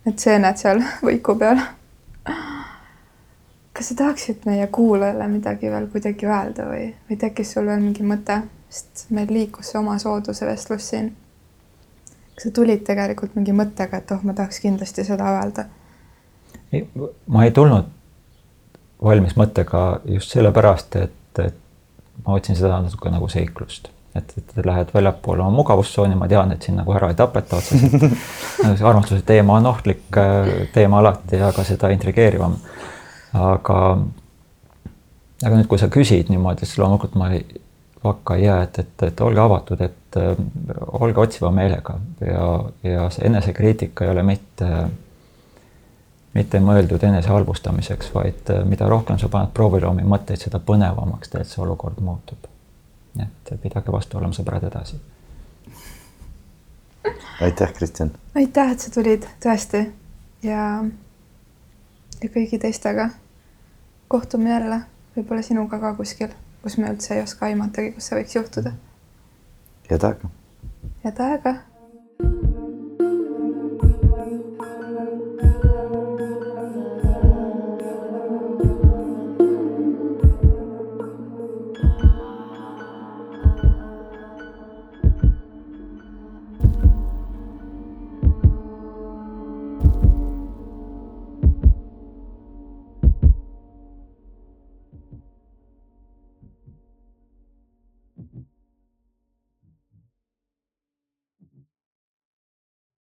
need seened seal võiku peal. kas sa tahaksid meie kuulajale midagi veel kuidagi öelda või, või tekkis sul veel mingi mõte, sest meil liikus see omasooduse vestlus siin. kas sa tulid tegelikult mingi mõttega, et oh, ma tahaks kindlasti seda öelda? ma ei tulnud valmis mõttega just sellepärast, et, et ma otsin seda natuke nagu seiklust, et, et lähed väljapoole oma mugavustsooni, ma tean, et sind nagu ära ei tapeta otseselt. Armastuse teema on ohtlik äh, teema alati, aga seda intrigeerivam. aga, aga nüüd, kui sa küsid niimoodi, siis loomulikult ma ei, vakka ei jää, et, et, et olge avatud, et äh, olge otsiva meelega. Ja, ja see enesekriitika ei ole mitte äh, mitte mõeldud enese halvustamiseks, vaid äh, mida rohkem sa paned prooviruumi mõtteid, seda põnevamaks tegelikult see olukord muutub. nii et pidage vastu olema sõbrad edasi. aitäh, Kristjan. aitäh, et sa tulid tõesti ja, ja kõigi teistega. kohtume jälle, võib-olla sinuga ka kuskil, kus me üldse ei oska aimatagi, kus see võiks juhtuda. head aega. head aega